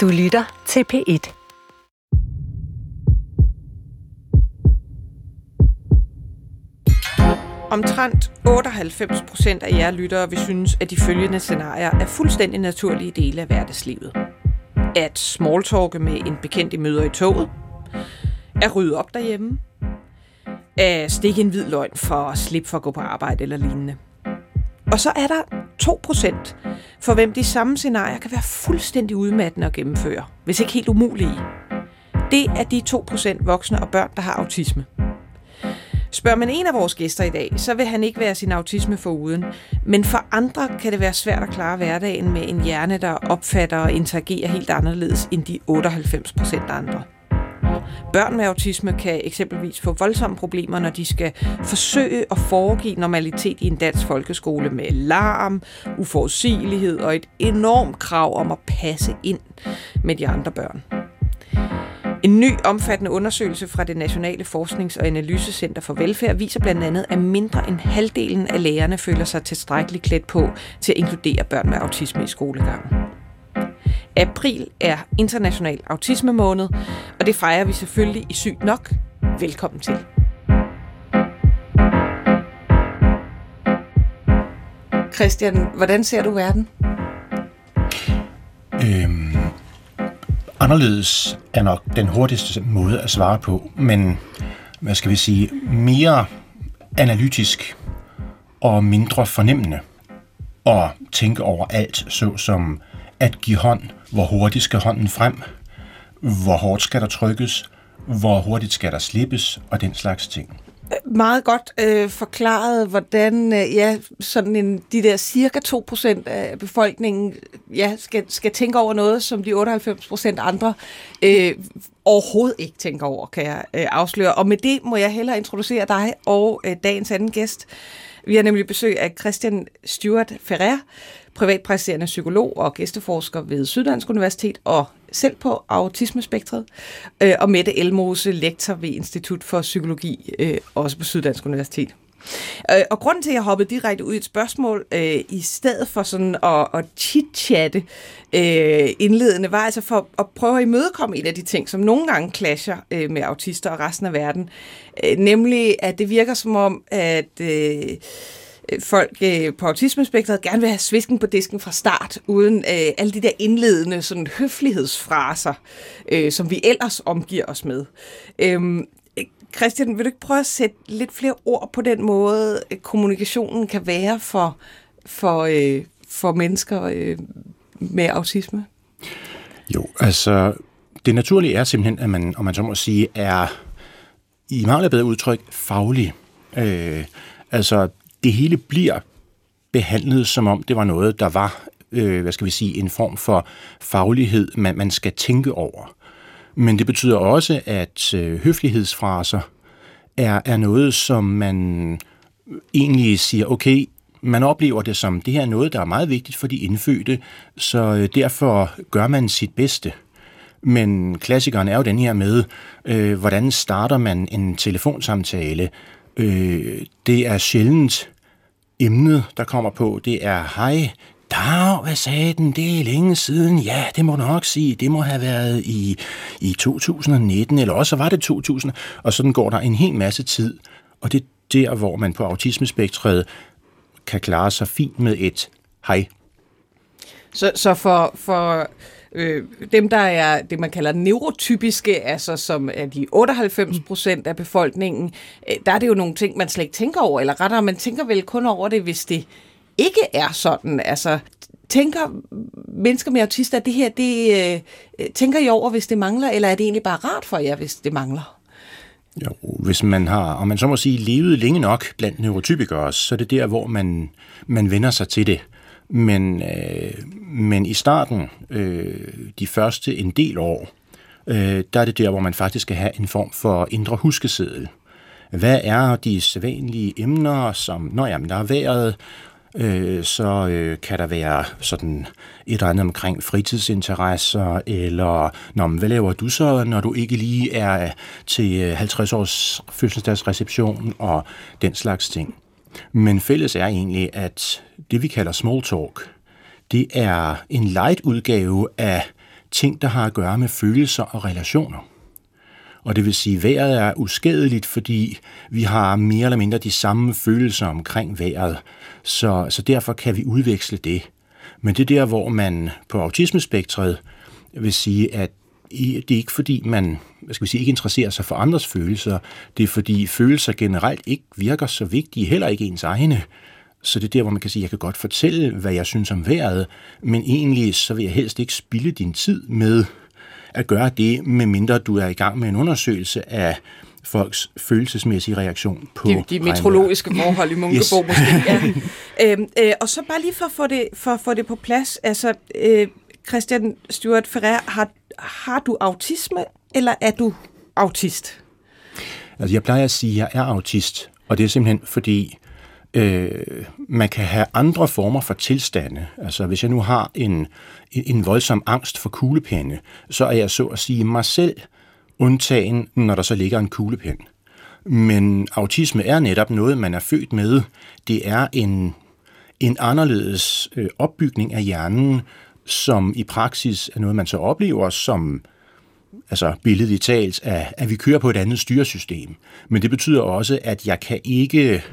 Du lytter til P1. Omtrent 98 procent af jer lyttere vil synes, at de følgende scenarier er fuldstændig naturlige dele af hverdagslivet. At smalltalke med en bekendt i møder i toget. At rydde op derhjemme. At stikke en hvid løgn for at slippe for at gå på arbejde eller lignende. Og så er der 2 procent, for hvem de samme scenarier kan være fuldstændig udmattende at gennemføre, hvis ikke helt umulige. Det er de 2% voksne og børn, der har autisme. Spørger man en af vores gæster i dag, så vil han ikke være sin autisme for uden. Men for andre kan det være svært at klare hverdagen med en hjerne, der opfatter og interagerer helt anderledes end de 98 procent andre. Børn med autisme kan eksempelvis få voldsomme problemer, når de skal forsøge at foregive normalitet i en dansk folkeskole med larm, uforudsigelighed og et enormt krav om at passe ind med de andre børn. En ny omfattende undersøgelse fra det Nationale Forsknings- og Analysecenter for Velfærd viser blandt andet, at mindre end halvdelen af lærerne føler sig tilstrækkeligt klædt på til at inkludere børn med autisme i skolegangen. April er international autisme måned, og det fejrer vi selvfølgelig i Sygt Nok. Velkommen til. Christian, hvordan ser du verden? Øhm, anderledes er nok den hurtigste måde at svare på, men hvad skal vi sige, mere analytisk og mindre fornemmende og tænke over alt, så som at give hånd, hvor hurtigt skal hånden frem, hvor hårdt skal der trykkes, hvor hurtigt skal der slippes og den slags ting. Meget godt øh, forklaret, hvordan øh, ja, sådan en, de der cirka 2% af befolkningen ja, skal, skal tænke over noget, som de 98% andre øh, overhovedet ikke tænker over, kan jeg øh, afsløre. Og med det må jeg hellere introducere dig og øh, dagens anden gæst. Vi har nemlig besøg af Christian Stuart Ferrer, privatpræsiderende psykolog og gæsteforsker ved Syddansk Universitet og selv på autismespektret, øh, og Mette Elmose, lektor ved Institut for Psykologi, øh, også på Syddansk Universitet. Øh, og grunden til, at jeg hoppede direkte ud i et spørgsmål, øh, i stedet for sådan at, at chit-chatte øh, indledende, var altså for at prøve at imødekomme en af de ting, som nogle gange clasher øh, med autister og resten af verden. Øh, nemlig, at det virker som om, at... Øh, folk øh, på autismespektret gerne vil have svisken på disken fra start, uden øh, alle de der indledende sådan, høflighedsfraser, øh, som vi ellers omgiver os med. Øhm, Christian, vil du ikke prøve at sætte lidt flere ord på den måde, øh, kommunikationen kan være for, for, øh, for mennesker øh, med autisme? Jo, altså det naturlige er simpelthen, at man, om man så må sige, er i meget bedre udtryk faglig. Øh, altså det hele bliver behandlet som om det var noget, der var, øh, hvad skal vi sige, en form for faglighed, man, man skal tænke over. Men det betyder også, at øh, høflighedsfraser er, er noget, som man egentlig siger, okay, man oplever det som, det her er noget, der er meget vigtigt for de indfødte, så øh, derfor gør man sit bedste. Men klassikeren er jo den her med, øh, hvordan starter man en telefonsamtale? Øh, det er sjældent emnet, der kommer på. Det er, hej, Dag, hvad sagde den? Det er længe siden. Ja, det må du nok sige. Det må have været i, i 2019, eller også var det 2000. Og sådan går der en hel masse tid. Og det er der, hvor man på autismespektret kan klare sig fint med et hej. Så, så for, for øh, dem, der er det, man kalder neurotypiske, altså som er de 98 procent af befolkningen, øh, der er det jo nogle ting, man slet ikke tænker over, eller rettere, man tænker vel kun over det, hvis det ikke er sådan. Altså, tænker mennesker med autister, at det her, det øh, tænker I over, hvis det mangler, eller er det egentlig bare rart for jer, hvis det mangler? Jo, hvis man har, om man så må sige, levet længe nok blandt neurotypikere, så er det der, hvor man, man vender sig til det. Men, øh, men i starten, øh, de første en del år, øh, der er det der, hvor man faktisk skal have en form for indre huskeseddel. Hvad er de sædvanlige emner, som, når jamen, der er været, øh, så øh, kan der være sådan et eller andet omkring fritidsinteresser, eller Nå, hvad laver du så, når du ikke lige er til øh, 50 års fødselsdagsreception og den slags ting. Men fælles er egentlig, at det vi kalder small talk, det er en light udgave af ting, der har at gøre med følelser og relationer. Og det vil sige, at vejret er uskadeligt, fordi vi har mere eller mindre de samme følelser omkring vejret. Så, så derfor kan vi udveksle det. Men det er der, hvor man på autismespektret vil sige, at det er ikke fordi, man hvad skal vi sige, ikke interesserer sig for andres følelser. Det er fordi følelser generelt ikke virker så vigtige, heller ikke ens egne. Så det er der, hvor man kan sige, at jeg kan godt fortælle, hvad jeg synes om vejret, men egentlig så vil jeg helst ikke spille din tid med at gøre det, medmindre du er i gang med en undersøgelse af folks følelsesmæssige reaktion på De, de meteorologiske forhold i Munkebo yes. måske. Ja. øhm, øh, og så bare lige for at få det, for få det på plads, altså øh, Christian Stuart Ferrer, har, har du autisme, eller er du autist? Altså jeg plejer at sige, at jeg er autist, og det er simpelthen fordi, øh, man kan have andre former for tilstande. Altså hvis jeg nu har en, en voldsom angst for kuglepenne, så er jeg så at sige mig selv undtagen, når der så ligger en kuglepen. Men autisme er netop noget, man er født med. Det er en, en anderledes øh, opbygning af hjernen, som i praksis er noget, man så oplever som altså billedet talt, at, at vi kører på et andet styresystem. Men det betyder også, at jeg kan ikke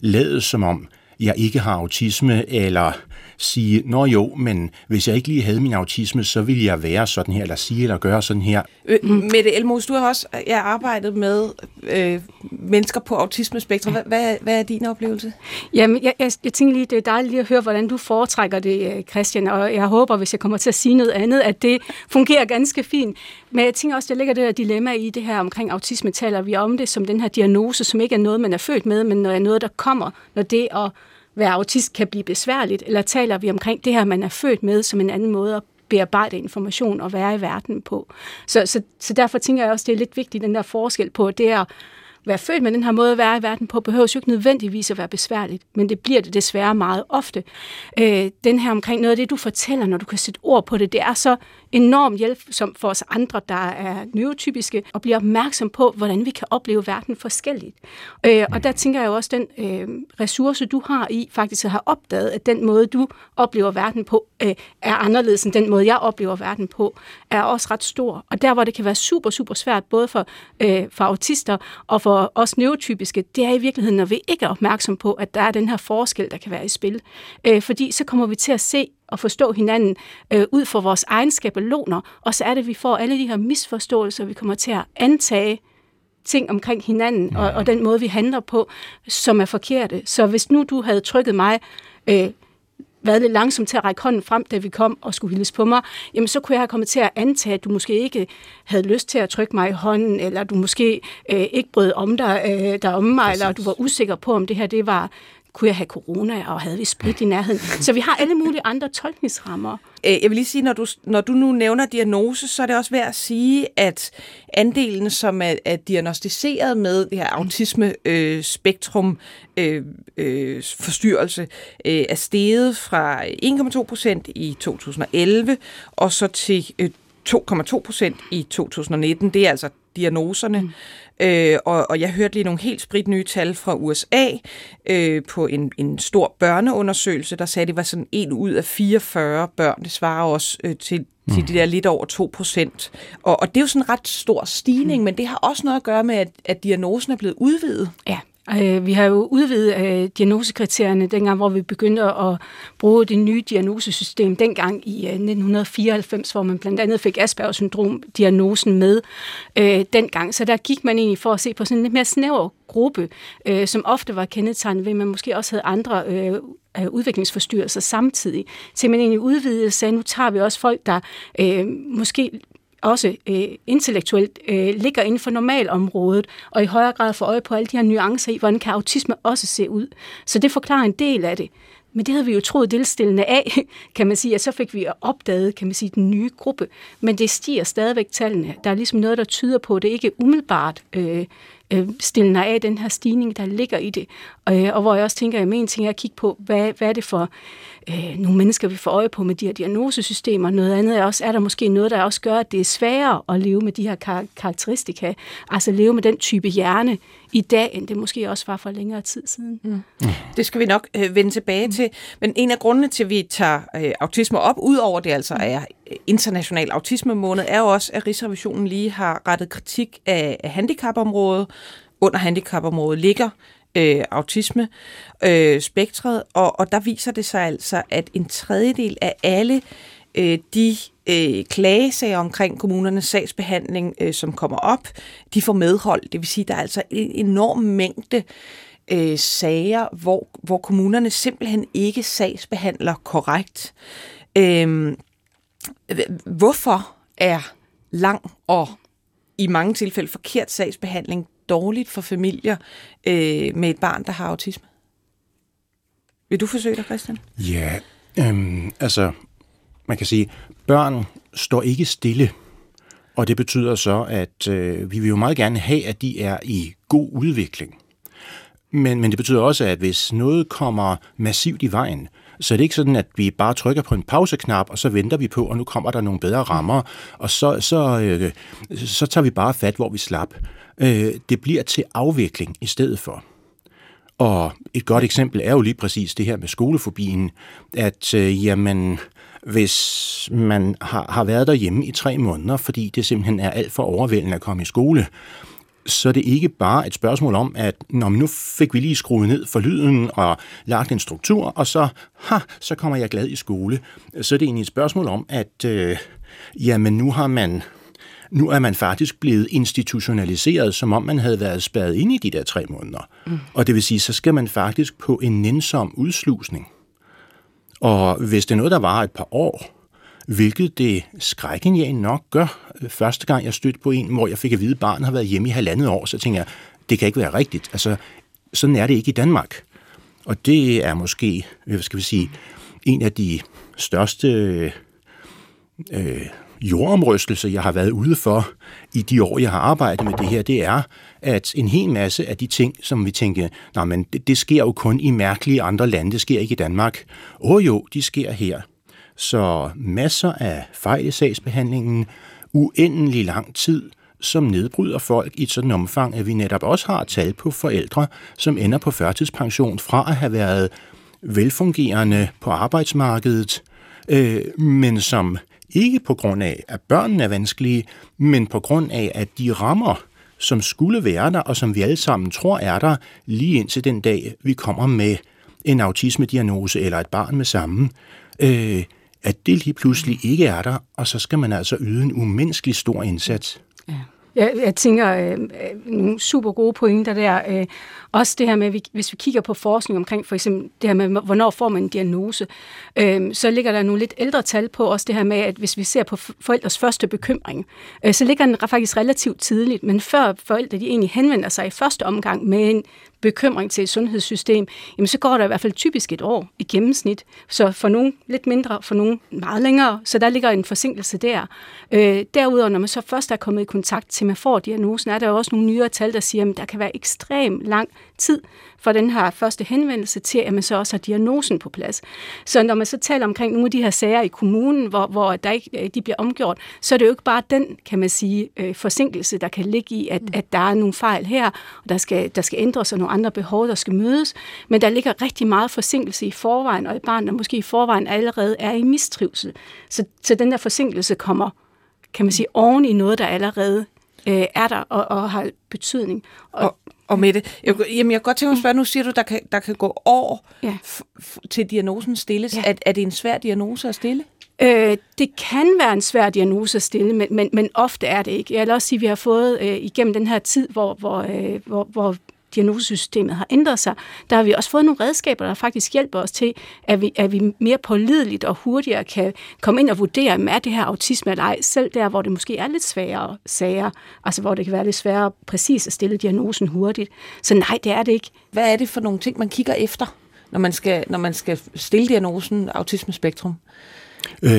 lade som om, jeg ikke har autisme, eller sige, nå jo, men hvis jeg ikke lige havde min autisme, så ville jeg være sådan her, eller sige eller gøre sådan her. Øh, Mette Elmos, du har også jeg har arbejdet med øh, mennesker på autismespektrum. Hvad, hvad, hvad er din oplevelse? Jamen, jeg, jeg, jeg tænker lige, det er dejligt lige at høre, hvordan du foretrækker det, øh, Christian, og jeg håber, hvis jeg kommer til at sige noget andet, at det fungerer ganske fint. Men jeg tænker også, der ligger det der dilemma i det her omkring autisme, taler vi om det som den her diagnose, som ikke er noget, man er født med, men er noget, der kommer, når det at være autist kan blive besværligt, eller taler vi omkring det her, man er født med, som en anden måde at bearbejde information og være i verden på. Så, så, så derfor tænker jeg også, det er lidt vigtigt, den der forskel på, at det er være født med den her måde at være i verden på, behøver jo ikke nødvendigvis at være besværligt, men det bliver det desværre meget ofte. Øh, den her omkring noget af det, du fortæller, når du kan sætte ord på det, det er så enormt hjælp som for os andre, der er neurotypiske, og bliver opmærksom på, hvordan vi kan opleve verden forskelligt. Øh, og der tænker jeg jo også, den øh, ressource, du har i faktisk at have opdaget, at den måde, du oplever verden på, øh, er anderledes end den måde, jeg oplever verden på, er også ret stor. Og der, hvor det kan være super, super svært, både for, øh, for autister og for os neurotypiske, det er i virkeligheden, når vi ikke er opmærksom på, at der er den her forskel, der kan være i spil. Øh, fordi så kommer vi til at se at forstå hinanden øh, ud fra vores egen skabeloner, og så er det, at vi får alle de her misforståelser, vi kommer til at antage ting omkring hinanden, og, og den måde, vi handler på, som er forkerte. Så hvis nu du havde trykket mig, øh, været lidt langsom til at række hånden frem, da vi kom og skulle hilse på mig, jamen så kunne jeg have kommet til at antage, at du måske ikke havde lyst til at trykke mig i hånden, eller du måske øh, ikke brød om dig, øh, der om mig, Præcis. eller du var usikker på, om det her det var kunne jeg have corona, og havde vi sprit i nærheden? Så vi har alle mulige andre tolkningsrammer. Øh, jeg vil lige sige, når du, når du nu nævner diagnose, så er det også værd at sige, at andelen, som er, er diagnostiseret med det her autisme-spektrum øh, øh, forstyrrelse, øh, er steget fra 1,2 procent i 2011, og så til øh, 2,2 procent i 2019. Det er altså diagnoserne. Mm. Øh, og, og jeg hørte lige nogle helt sprit nye tal fra USA øh, på en, en stor børneundersøgelse, der sagde, at det var sådan en ud af 44 børn. Det svarer også øh, til, mm. til de der lidt over 2 procent. Og, og det er jo sådan en ret stor stigning, mm. men det har også noget at gøre med, at, at diagnosen er blevet udvidet. Ja, Øh, vi har jo udvidet øh, diagnosekriterierne dengang, hvor vi begyndte at bruge det nye diagnosesystem dengang i øh, 1994, hvor man blandt andet fik Aspergers syndrom-diagnosen med dengang. Så der gik man egentlig for at se på sådan en lidt mere snæver gruppe, som ofte var kendetegnet ved, at man måske også havde andre udviklingsforstyrrelser samtidig. Så man egentlig udvidede og sagde, nu tager vi også folk, der øh, måske også øh, intellektuelt øh, ligger inden for normalområdet, og i højere grad får øje på alle de her nuancer i, hvordan kan autisme også se ud. Så det forklarer en del af det. Men det havde vi jo troet delstillende af, kan man sige, at så fik vi opdaget, kan man sige, den nye gruppe. Men det stiger stadigvæk tallene. Der er ligesom noget, der tyder på, at det ikke umiddelbart øh, øh, stillende af den her stigning, der ligger i det. Øh, og hvor jeg også tænker, at en ting er at kigge på, hvad, hvad er det for øh, nogle mennesker, vi får øje på med de her diagnosesystemer. Noget andet er også, er der måske noget, der også gør, at det er sværere at leve med de her kar- karakteristika, altså leve med den type hjerne i dag, end det måske også var for længere tid siden. Mm. Mm. Det skal vi nok øh, vende tilbage mm. til. Men en af grundene til, at vi tager øh, autisme op, udover det altså er international autisme måned, er jo også, at Rigsrevisionen lige har rettet kritik af, af handicapområdet. Under handicapområdet ligger øh, autisme øh, spektret, og, og der viser det sig altså, at en tredjedel af alle øh, de øh, klagesager omkring kommunernes sagsbehandling, øh, som kommer op, de får medhold. Det vil sige, at der er altså en enorm mængde øh, sager, hvor, hvor kommunerne simpelthen ikke sagsbehandler korrekt. Øhm, hvorfor er lang og i mange tilfælde forkert sagsbehandling dårligt for familier øh, med et barn, der har autisme? Vil du forsøge dig, Christian? Ja, øhm, altså, man kan sige, børn står ikke stille. Og det betyder så, at øh, vi vil jo meget gerne have, at de er i god udvikling. Men, men det betyder også, at hvis noget kommer massivt i vejen, så er ikke sådan, at vi bare trykker på en pauseknap, og så venter vi på, og nu kommer der nogle bedre rammer, og så, så, øh, så tager vi bare fat, hvor vi slap. Øh, det bliver til afvikling i stedet for. Og et godt eksempel er jo lige præcis det her med skolefobien, at øh, jamen, hvis man har, har været derhjemme i tre måneder, fordi det simpelthen er alt for overvældende at komme i skole, så er det ikke bare et spørgsmål om, at når nu fik vi lige skruet ned for lyden og lagt en struktur, og så, ha, så kommer jeg glad i skole. Så er det egentlig et spørgsmål om, at øh, jamen nu har man nu er man faktisk blevet institutionaliseret, som om man havde været spadet ind i de der tre måneder. Mm. Og det vil sige, så skal man faktisk på en nænsom udslusning. Og hvis det er noget, der var et par år, hvilket det jeg nok gør. Første gang jeg stødte på en, hvor jeg fik at vide, at barnet har været hjemme i halvandet år, så tænker jeg, det kan ikke være rigtigt. Altså, sådan er det ikke i Danmark. Og det er måske, hvad skal vi sige, en af de største øh, jordomrystelser, jeg har været ude for i de år, jeg har arbejdet med det her, det er, at en hel masse af de ting, som vi tænker, nej, men det, det sker jo kun i mærkelige andre lande, det sker ikke i Danmark. Åh jo, de sker her. Så masser af fejl i sagsbehandlingen, uendelig lang tid, som nedbryder folk i et sådan omfang, at vi netop også har tal på forældre, som ender på førtidspension fra at have været velfungerende på arbejdsmarkedet, øh, men som ikke på grund af, at børnene er vanskelige, men på grund af, at de rammer, som skulle være der, og som vi alle sammen tror er der, lige indtil den dag, vi kommer med en autismediagnose eller et barn med samme, øh, at det lige pludselig ikke er der, og så skal man altså yde en umenneskelig stor indsats. Ja. Jeg, jeg tænker, øh, øh, nogle super gode pointer der. Øh, også det her med, hvis vi kigger på forskning omkring for eksempel det her med, hvornår får man en diagnose, øh, så ligger der nogle lidt ældre tal på også det her med, at hvis vi ser på forældres første bekymring, øh, så ligger den faktisk relativt tidligt, men før forældre de egentlig henvender sig i første omgang med en bekymring til et sundhedssystem, jamen så går der i hvert fald typisk et år i gennemsnit. Så for nogen lidt mindre, for nogen meget længere, så der ligger en forsinkelse der. Øh, derudover, når man så først er kommet i kontakt til, man får diagnosen, er der jo også nogle nyere tal, der siger, at der kan være ekstrem lang tid fra den her første henvendelse til, at man så også har diagnosen på plads. Så når man så taler omkring nogle af de her sager i kommunen, hvor, hvor der ikke, øh, de bliver omgjort, så er det jo ikke bare den, kan man sige, øh, forsinkelse, der kan ligge i, at, at der er nogle fejl her, og der skal, der skal ændres, og nogle andre behov, der skal mødes. Men der ligger rigtig meget forsinkelse i forvejen, og et barn, der måske i forvejen allerede er i mistrivsel. Så, så den der forsinkelse kommer, kan man sige, oven i noget, der allerede øh, er der og, og har betydning. Og, og, og med det, jeg, jamen jeg kan godt tænke mig at spørge, nu siger du, der kan, der kan gå år ja. til diagnosen stilles. Ja. Er, er det en svær diagnose at stille? Øh, det kan være en svær diagnose at stille, men, men, men ofte er det ikke. Jeg vil også sige, at vi har fået øh, igennem den her tid, hvor, hvor, øh, hvor, hvor diagnosesystemet har ændret sig, der har vi også fået nogle redskaber, der faktisk hjælper os til, at vi, at vi mere pålideligt og hurtigere kan komme ind og vurdere, om er det her autisme eller ej, selv der, hvor det måske er lidt sværere sager, altså hvor det kan være lidt sværere præcis at stille diagnosen hurtigt. Så nej, det er det ikke. Hvad er det for nogle ting, man kigger efter, når man skal, når man skal stille diagnosen autismespektrum? Øh,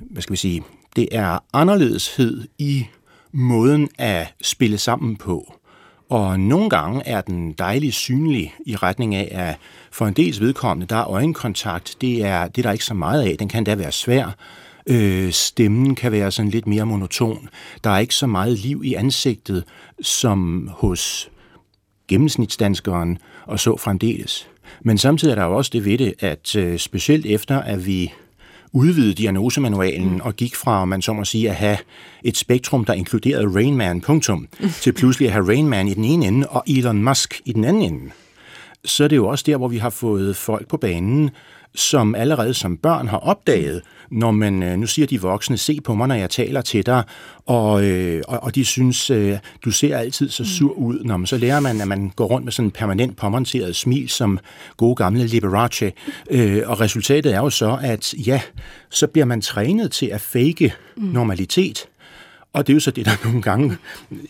hvad skal vi sige? Det er anderledeshed i måden at spille sammen på. Og nogle gange er den dejligt synlig i retning af, at for en dels vedkommende, der er øjenkontakt, det er, det er der ikke så meget af. Den kan da være svær. Øh, stemmen kan være sådan lidt mere monoton. Der er ikke så meget liv i ansigtet, som hos gennemsnitsdanskeren og så fremdeles. Men samtidig er der jo også det ved det, at øh, specielt efter, at vi udvidede diagnosemanualen og gik fra, om man så må sige, at have et spektrum, der inkluderede Rain Man, punktum, til pludselig at have Rain Man i den ene ende og Elon Musk i den anden ende, så er det jo også der, hvor vi har fået folk på banen, som allerede som børn har opdaget, når man, øh, nu siger de voksne, se på mig, når jeg taler til dig, og, øh, og, og de synes, øh, du ser altid så sur ud. Når man så lærer man, at man går rundt med sådan en permanent påmonteret smil, som gode gamle Liberace, og resultatet er jo så, at ja, så bliver man trænet til at fake normalitet, og det er jo så det, der nogle gange,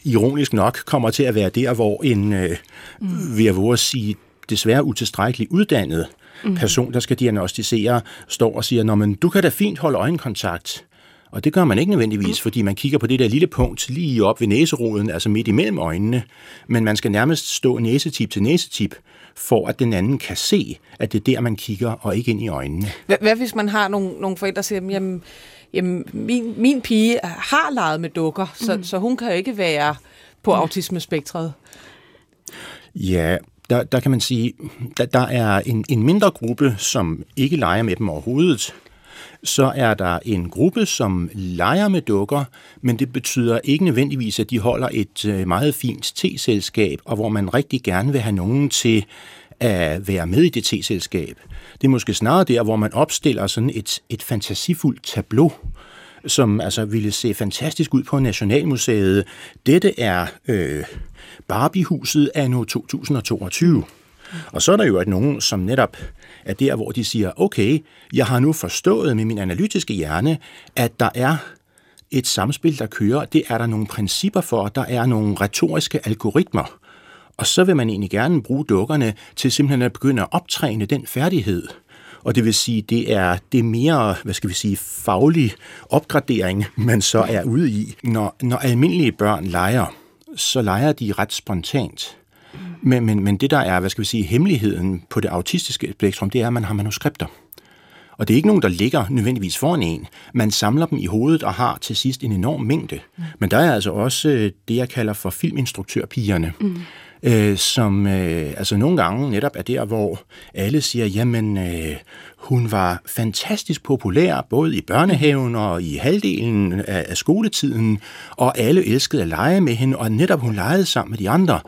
ironisk nok, kommer til at være der, hvor en, øh, vil jeg våge at sige, desværre utilstrækkeligt uddannet mm. person, der skal diagnostisere, står og siger, men du kan da fint holde øjenkontakt. Og det gør man ikke nødvendigvis, fordi man kigger på det der lille punkt lige op ved næseroden, altså midt imellem øjnene. Men man skal nærmest stå næsetip til næsetip, for at den anden kan se, at det er der, man kigger, og ikke ind i øjnene. Hvad, hvad hvis man har nogle, nogle forældre, der siger, jamen, jamen min, min pige har leget med dukker, så, mm. så hun kan jo ikke være på autismespektret? Ja, der, der kan man sige, der, der er en, en mindre gruppe, som ikke leger med dem overhovedet. Så er der en gruppe, som leger med dukker, men det betyder ikke nødvendigvis, at de holder et øh, meget fint te-selskab, og hvor man rigtig gerne vil have nogen til at være med i det te-selskab. Det er måske snarere der, hvor man opstiller sådan et, et fantasifuldt tableau, som altså ville se fantastisk ud på Nationalmuseet. Dette er øh, Barbiehuset nu 2022. Og så er der jo at nogen, som netop er der, hvor de siger, okay, jeg har nu forstået med min analytiske hjerne, at der er et samspil, der kører. Det er der nogle principper for, der er nogle retoriske algoritmer. Og så vil man egentlig gerne bruge dukkerne til simpelthen at begynde at optræne den færdighed. Og det vil sige, det er det mere, hvad skal vi sige, faglig opgradering, man så er ude i. Når, når almindelige børn leger, så leger de ret spontant. Men, men, men det, der er, hvad skal vi sige, hemmeligheden på det autistiske spektrum, det er, at man har manuskripter. Og det er ikke nogen, der ligger nødvendigvis foran en. Man samler dem i hovedet og har til sidst en enorm mængde. Men der er altså også øh, det, jeg kalder for filminstruktørpigerne. Mm øh, som øh, altså nogle gange netop er der, hvor alle siger, jamen øh, hun var fantastisk populær, både i børnehaven og i halvdelen af, af skoletiden, og alle elskede at lege med hende, og netop hun legede sammen med de andre.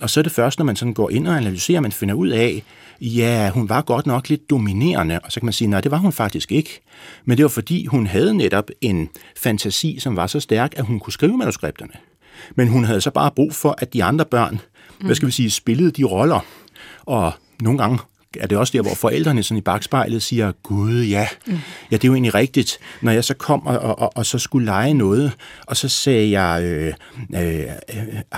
Og så er det først, når man sådan går ind og analyserer, man finder ud af, ja, hun var godt nok lidt dominerende, og så kan man sige, nej, det var hun faktisk ikke. Men det var fordi, hun havde netop en fantasi, som var så stærk, at hun kunne skrive manuskripterne. Men hun havde så bare brug for, at de andre børn hvad skal vi sige, spillede de roller. Og nogle gange er det også der, hvor forældrene sådan i bagspejlet siger, gud ja, mm. ja det er jo egentlig rigtigt. Når jeg så kom og, og, og, og så skulle lege noget, og så sagde jeg, øh, øh,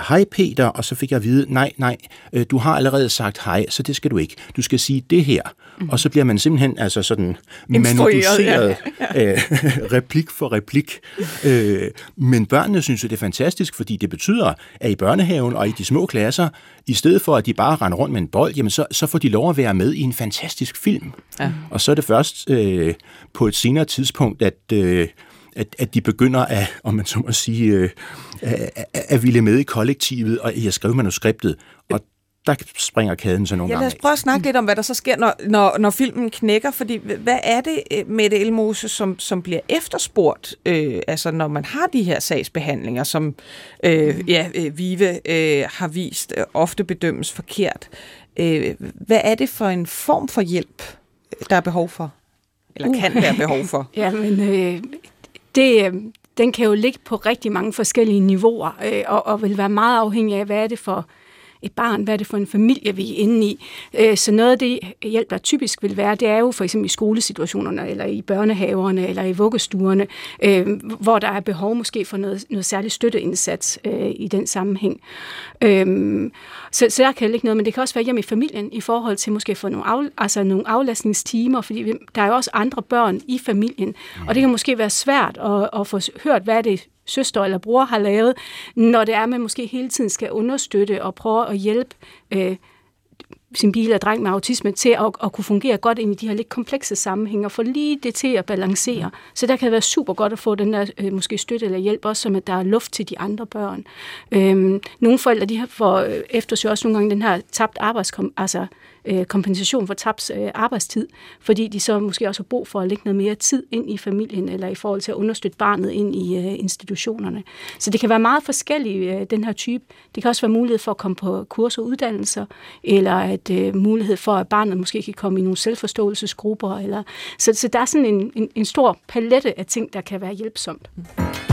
hej Peter, og så fik jeg at vide, nej, nej, øh, du har allerede sagt hej, så det skal du ikke. Du skal sige det her. Mm. Og så bliver man simpelthen altså sådan manipuleret ja. øh, replik for replik. Øh, men børnene synes jo, det er fantastisk, fordi det betyder, at i børnehaven og i de små klasser, i stedet for at de bare render rundt med en bold, jamen så, så får de lov at være med i en fantastisk film. Ja. Og så er det først øh, på et senere tidspunkt, at... Øh, at, at de begynder at, om man så må sige, øh, at, at ville med i kollektivet, og jeg skrev manuskriptet, og der springer kæden så nogle ja, gange lad os prøve at snakke lidt om, hvad der så sker, når, når, når filmen knækker, fordi hvad er det, øh, med det Elmose, som, som bliver efterspurgt, øh, altså når man har de her sagsbehandlinger, som øh, mm. ja, øh, Vive øh, har vist øh, ofte bedømmes forkert. Øh, hvad er det for en form for hjælp, der er behov for? Eller uh. kan være behov for? Jamen, øh, det, øh, den kan jo ligge på rigtig mange forskellige niveauer, øh, og, og vil være meget afhængig af, hvad er det for et barn, hvad er det for en familie, vi er inde i. Øh, så noget af det hjælp, der typisk vil være, det er jo for eksempel i skolesituationerne, eller i børnehaverne, eller i vuggestuerne, øh, hvor der er behov måske for noget, noget særlig støtteindsats øh, i den sammenhæng. Så, så der kan ligge noget, men det kan også være hjemme i familien, i forhold til måske få nogle, af, altså nogle aflastningstimer, fordi der er jo også andre børn i familien, og det kan måske være svært at, at få hørt, hvad er det søster eller bror har lavet, når det er, at man måske hele tiden skal understøtte og prøve at hjælpe øh, sin bil og dreng med autisme til at, at kunne fungere godt ind i de her lidt komplekse sammenhænge og få lige det til at balancere. Så der kan det være super godt at få den der øh, måske støtte eller hjælp, også som at der er luft til de andre børn. Øhm, nogle forældre de får øh, eftersøger også nogle gange den her tabt arbejdskom, altså øh, kompensation for tabt øh, arbejdstid, fordi de så måske også har brug for at lægge noget mere tid ind i familien, eller i forhold til at understøtte barnet ind i øh, institutionerne. Så det kan være meget forskellige, øh, den her type. Det kan også være mulighed for at komme på kurser og uddannelser, eller at øh, mulighed for, at barnet måske kan komme i nogle selvforståelsesgrupper. Eller, så, så der er sådan en, en, en stor palette af ting, der kan være hjælpsomt. Mm.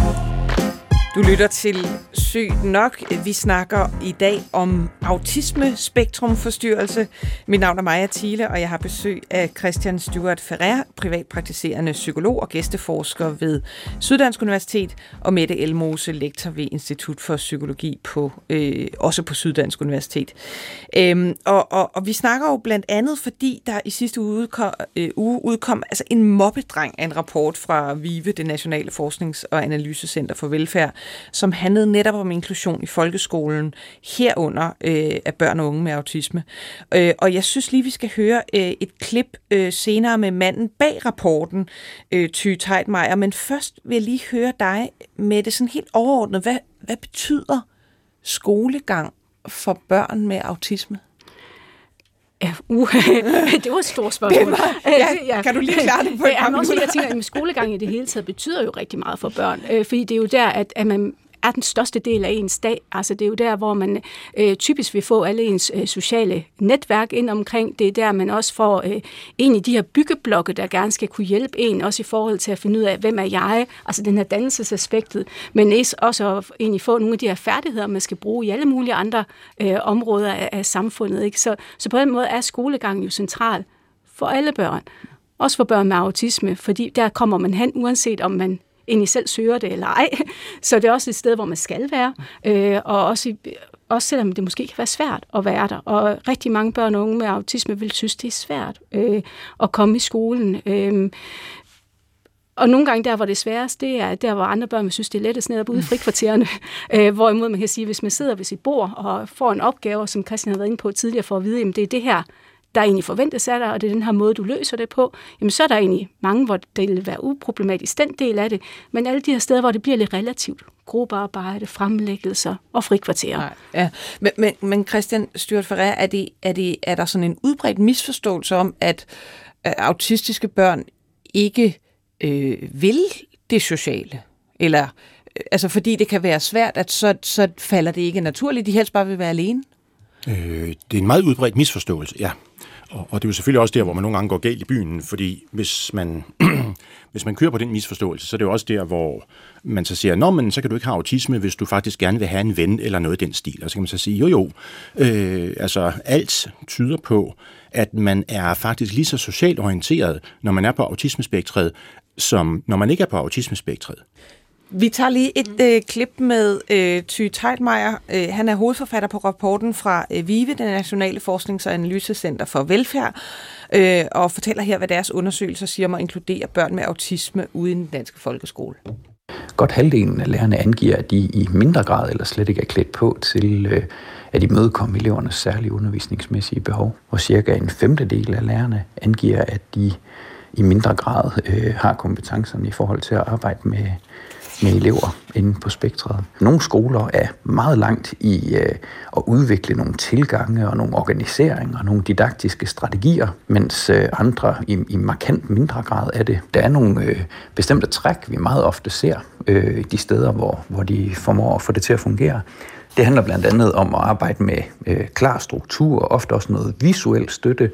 Du lytter til Sygt Nok. Vi snakker i dag om autisme-spektrumforstyrrelse. Mit navn er Maja Thiele, og jeg har besøg af Christian Stuart Ferrer, privatpraktiserende psykolog og gæsteforsker ved Syddansk Universitet, og Mette Elmose, lektor ved Institut for Psykologi, på, øh, også på Syddansk Universitet. Øhm, og, og, og vi snakker jo blandt andet, fordi der i sidste uge udkom, øh, uge udkom altså en mobbedreng af en rapport fra VIVE, det Nationale Forsknings- og Analysecenter for Velfærd, som handlede netop om inklusion i folkeskolen, herunder øh, af børn og unge med autisme. Øh, og jeg synes lige, vi skal høre øh, et klip øh, senere med manden bag rapporten, øh, Ty Teitmeier. Men først vil jeg lige høre dig med det sådan helt overordnet. Hvad, hvad betyder skolegang for børn med autisme? Uh, det var et stort spørgsmål. Det var, ja, ja, kan du lige klare det på et ja, også, Jeg tænker, at skolegang i det hele taget betyder jo rigtig meget for børn, øh, fordi det er jo der, at, at man er den største del af ens dag. Altså det er jo der, hvor man øh, typisk vil få alle ens øh, sociale netværk ind omkring. Det er der, man også får øh, en i de her byggeblokke, der gerne skal kunne hjælpe en, også i forhold til at finde ud af, hvem er jeg, altså den her dannelsesaspektet, men også at egentlig få nogle af de her færdigheder, man skal bruge i alle mulige andre øh, områder af, af samfundet. Ikke? Så, så på den måde er skolegangen jo central for alle børn. Også for børn med autisme, fordi der kommer man hen, uanset om man egentlig selv søger det eller ej. Så det er også et sted, hvor man skal være, øh, og også, også selvom det måske kan være svært at være der. Og rigtig mange børn og unge med autisme vil synes, det er svært øh, at komme i skolen. Øh, og nogle gange der, hvor det er sværest, det er der, hvor andre børn vil synes, det er lettest netop ude i frikvartererne. Øh, hvorimod man kan sige, hvis man sidder ved sit bord og får en opgave, som Christian har været inde på tidligere, for at vide, at det er det her, der egentlig forventes af dig, og det er den her måde, du løser det på, jamen så er der egentlig mange, hvor det vil være uproblematisk, den del af det, men alle de her steder, hvor det bliver lidt relativt, gruppearbejde, fremlæggelser og frikvarterer. Ja, men, men, men Christian Styrt Ferrer, er, det, er, det, er der sådan en udbredt misforståelse om, at øh, autistiske børn ikke øh, vil det sociale? Eller, øh, altså fordi det kan være svært, at så, så falder det ikke naturligt, de helst bare vil være alene? Øh, det er en meget udbredt misforståelse, ja. Og, og det er jo selvfølgelig også der, hvor man nogle gange går galt i byen, fordi hvis man, hvis man kører på den misforståelse, så er det jo også der, hvor man så siger, nå, men så kan du ikke have autisme, hvis du faktisk gerne vil have en ven eller noget i den stil. Og så kan man så sige, jo jo, øh, altså alt tyder på, at man er faktisk lige så socialt orienteret, når man er på autismespektret, som når man ikke er på autismespektret. Vi tager lige et mm. øh, klip med øh, Ty Teitmeier. Øh, han er hovedforfatter på rapporten fra øh, VIVE, det Nationale Forsknings- og Analysecenter for Velfærd, øh, og fortæller her, hvad deres undersøgelser siger om at inkludere børn med autisme ude i den danske folkeskole. Godt halvdelen af lærerne angiver, at de i mindre grad eller slet ikke er klædt på til øh, at imødekomme elevernes særlige undervisningsmæssige behov. Og cirka en femtedel af lærerne angiver, at de i mindre grad øh, har kompetencerne i forhold til at arbejde med med elever inde på spektret. Nogle skoler er meget langt i øh, at udvikle nogle tilgange og nogle organiseringer og nogle didaktiske strategier, mens øh, andre i, i markant mindre grad er det. Der er nogle øh, bestemte træk, vi meget ofte ser øh, de steder, hvor, hvor de formår at få det til at fungere. Det handler blandt andet om at arbejde med øh, klar struktur og ofte også noget visuel støtte,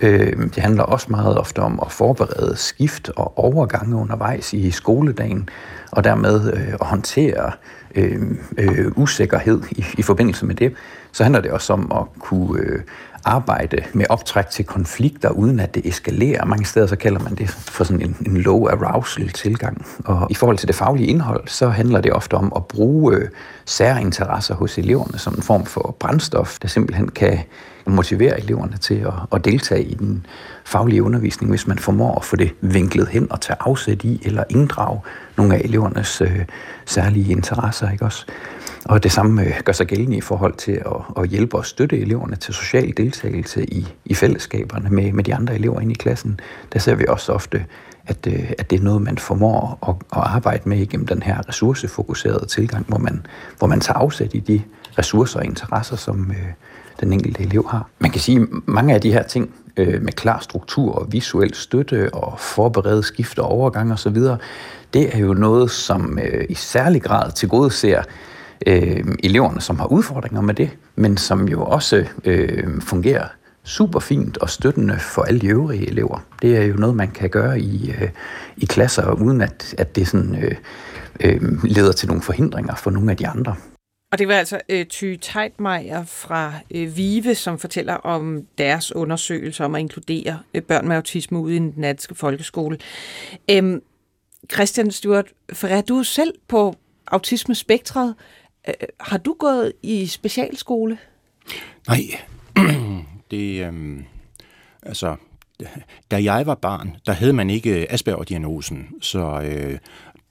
Øh, det handler også meget ofte om at forberede skift og overgange undervejs i skoledagen, og dermed øh, at håndtere øh, øh, usikkerhed i, i forbindelse med det. Så handler det også om at kunne øh, arbejde med optræk til konflikter, uden at det eskalerer. Mange steder så kalder man det for sådan en, en low arousal tilgang. Og i forhold til det faglige indhold, så handler det ofte om at bruge øh, særinteresser hos eleverne som en form for brændstof, der simpelthen kan motivere eleverne til at, at deltage i den faglige undervisning, hvis man formår at få det vinklet hen og tage afsæt i eller inddrage nogle af elevernes øh, særlige interesser. Ikke også? Og det samme øh, gør sig gældende i forhold til at, at hjælpe og støtte eleverne til social deltagelse i, i fællesskaberne med, med de andre elever inde i klassen. Der ser vi også ofte, at, øh, at det er noget, man formår at, at arbejde med igennem den her ressourcefokuserede tilgang, hvor man, hvor man tager afsæt i de ressourcer og interesser, som øh, den enkelte elev har. Man kan sige, at mange af de her ting øh, med klar struktur og visuel støtte og forberedt skift og overgang osv., det er jo noget, som øh, i særlig grad tilgodeser øh, eleverne, som har udfordringer med det, men som jo også øh, fungerer super fint og støttende for alle de øvrige elever. Det er jo noget, man kan gøre i, øh, i klasser, uden at, at det sådan, øh, øh, leder til nogle forhindringer for nogle af de andre. Og det var altså øh, Ty Teitmeier fra øh, VIVE, som fortæller om deres undersøgelse om at inkludere øh, børn med autisme ude i den danske folkeskole. Øhm, Christian Stuart, for er du selv på autismespektret? Øh, har du gået i specialskole? Nej, det, øh, altså, da jeg var barn, der havde man ikke Asperger-diagnosen, så øh,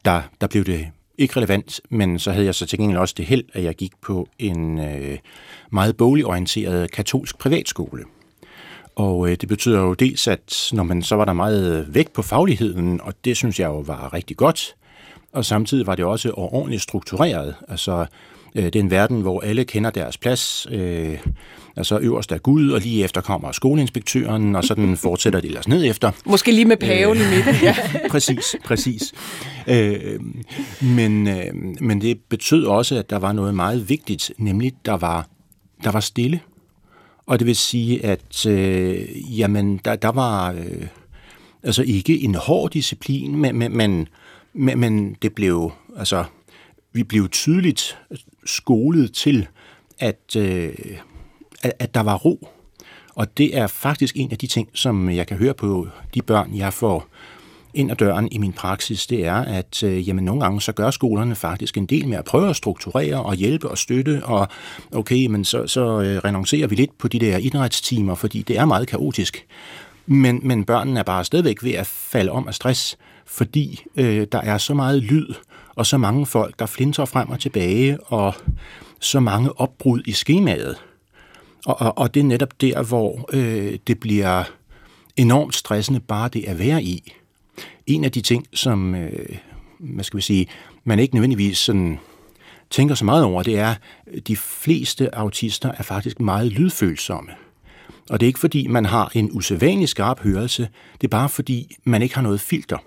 der, der blev det ikke relevant, men så havde jeg så til gengæld også det held, at jeg gik på en øh, meget boligorienteret katolsk privatskole. Og øh, det betyder jo dels, at når man så var der meget vægt på fagligheden, og det synes jeg jo var rigtig godt, og samtidig var det også ordentligt struktureret. Altså, øh, det er en verden, hvor alle kender deres plads. Øh, altså øverst er Gud, og lige efter kommer skoleinspektøren, og sådan fortsætter det ellers ned efter. Måske lige med paven øh, i midten. Ja. præcis, præcis. Øh, men, øh, men det betød også, at der var noget meget vigtigt, nemlig der var, der var stille. Og det vil sige, at øh, jamen, der, der var øh, altså ikke en hård disciplin, men, men, men, men det blev, altså, vi blev tydeligt skolet til, at, øh, at, at der var ro. Og det er faktisk en af de ting, som jeg kan høre på de børn, jeg får ind ad døren i min praksis, det er, at øh, jamen, nogle gange så gør skolerne faktisk en del med at prøve at strukturere og hjælpe og støtte, og okay, men så, så øh, renoncerer vi lidt på de der idrætstimer, fordi det er meget kaotisk. Men, men børnene er bare stadigvæk ved at falde om af stress, fordi øh, der er så meget lyd, og så mange folk, der flinter frem og tilbage, og så mange opbrud i skemaet. Og, og, og det er netop der, hvor øh, det bliver enormt stressende bare det at være i. En af de ting, som øh, hvad skal vi sige, man ikke nødvendigvis sådan tænker så meget over, det er, at de fleste autister er faktisk meget lydfølsomme. Og det er ikke fordi, man har en usædvanlig skarp hørelse, det er bare fordi, man ikke har noget filter.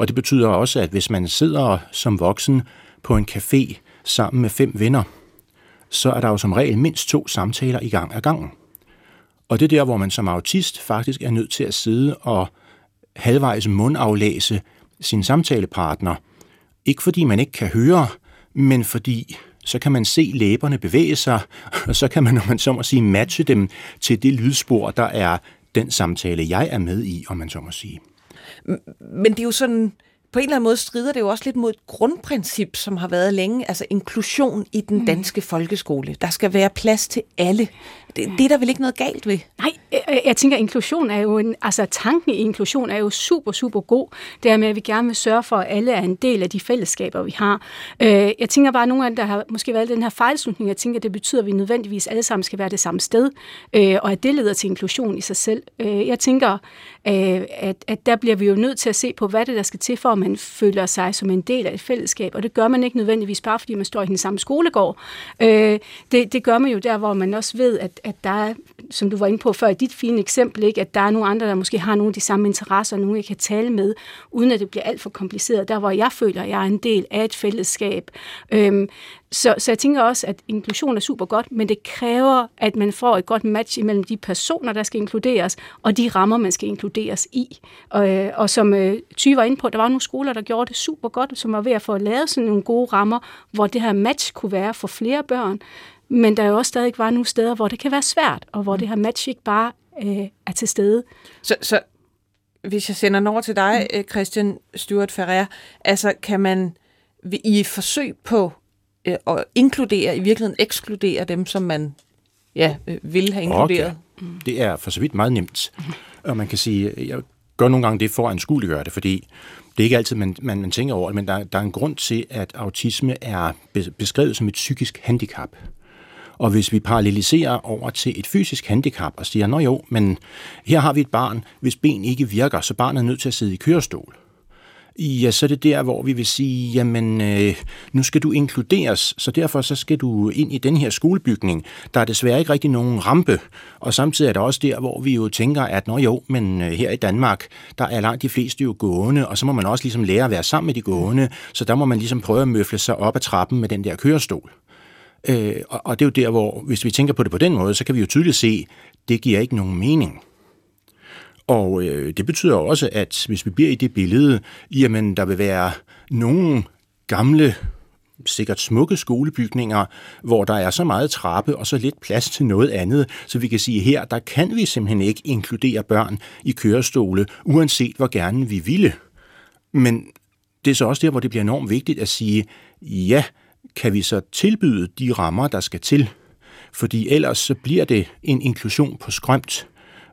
Og det betyder også, at hvis man sidder som voksen på en café sammen med fem venner, så er der jo som regel mindst to samtaler i gang ad gangen. Og det er der, hvor man som autist faktisk er nødt til at sidde og halvvejs mundaflæse sin samtalepartner. Ikke fordi man ikke kan høre, men fordi så kan man se læberne bevæge sig, og så kan man, når man så må sige, matche dem til det lydspor, der er den samtale, jeg er med i, om man så må sige. Men det er jo sådan, på en eller anden måde strider det jo også lidt mod et grundprincip, som har været længe, altså inklusion i den mm. danske folkeskole. Der skal være plads til alle. Det, det er der vel ikke noget galt ved? Nej, jeg, jeg tænker, inklusion er jo en, altså tanken i inklusion er jo super, super god. Det er med, at vi gerne vil sørge for, at alle er en del af de fællesskaber, vi har. Øh, jeg tænker bare, at nogle af dem, der har måske valgt den her fejlslutning, jeg tænker, at det betyder, at vi nødvendigvis alle sammen skal være det samme sted, øh, og at det leder til inklusion i sig selv. Øh, jeg tænker, øh, at, at der bliver vi jo nødt til at se på, hvad det der skal til, for at man føler sig som en del af et fællesskab, og det gør man ikke nødvendigvis bare, fordi man står i den samme skolegård. Øh, det, det gør man jo der, hvor man også ved, at at der er, som du var inde på før i dit fine eksempel, ikke, at der er nogle andre, der måske har nogle af de samme interesser, og nogle jeg kan tale med, uden at det bliver alt for kompliceret. Der, hvor jeg føler, at jeg er en del af et fællesskab. Øhm, så, så jeg tænker også, at inklusion er super godt, men det kræver, at man får et godt match imellem de personer, der skal inkluderes, og de rammer, man skal inkluderes i. Og, øh, og som øh, Ty var inde på, der var nogle skoler, der gjorde det super godt, som var ved at få lavet sådan nogle gode rammer, hvor det her match kunne være for flere børn. Men der er jo også stadig var nogle steder, hvor det kan være svært, og hvor mm. det her match ikke bare øh, er til stede. Så, så hvis jeg sender den over til dig, mm. Øh, Christian Stuart Ferrer, altså kan man i et forsøg på øh, at inkludere, i virkeligheden ekskludere dem, som man ja, øh, vil have inkluderet? Okay. Mm. Det er for så vidt meget nemt. Og man kan sige, jeg gør nogle gange det for at anskueliggøre det, fordi det er ikke altid, man, man, man tænker over det, men der, der er en grund til, at autisme er beskrevet som et psykisk handicap. Og hvis vi paralleliserer over til et fysisk handicap og siger, nå jo, men her har vi et barn, hvis ben ikke virker, så barnet er nødt til at sidde i kørestol ja, så er det der, hvor vi vil sige, jamen, øh, nu skal du inkluderes, så derfor så skal du ind i den her skolebygning. Der er desværre ikke rigtig nogen rampe, og samtidig er det også der, hvor vi jo tænker, at nå jo, men øh, her i Danmark, der er langt de fleste jo gående, og så må man også ligesom lære at være sammen med de gående, så der må man ligesom prøve at møfle sig op ad trappen med den der kørestol. Øh, og, og det er jo der, hvor, hvis vi tænker på det på den måde, så kan vi jo tydeligt se, det giver ikke nogen mening. Og øh, det betyder også, at hvis vi bliver i det billede, jamen der vil være nogle gamle sikkert smukke skolebygninger, hvor der er så meget trappe og så lidt plads til noget andet, så vi kan sige, her der kan vi simpelthen ikke inkludere børn i kørestole, uanset hvor gerne vi ville. Men det er så også der, hvor det bliver enormt vigtigt at sige, ja, kan vi så tilbyde de rammer, der skal til? Fordi ellers så bliver det en inklusion på skrømt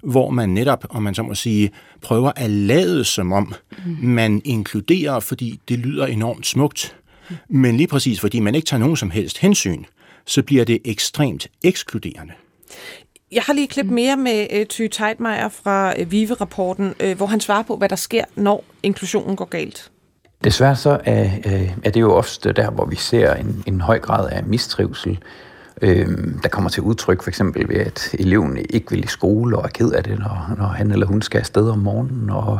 hvor man netop, om man så må sige, prøver at lade som om, mm. man inkluderer, fordi det lyder enormt smukt. Men lige præcis fordi man ikke tager nogen som helst hensyn, så bliver det ekstremt ekskluderende. Jeg har lige klip mere med uh, Ty Teitmeier fra uh, Vive-rapporten, uh, hvor han svarer på, hvad der sker, når inklusionen går galt. Desværre så er, øh, er det jo ofte der, hvor vi ser en, en høj grad af mistrivsel øh, der kommer til udtryk, for eksempel ved, at eleven ikke vil i skole og er ked af det, når, når han eller hun skal afsted om morgenen. Og,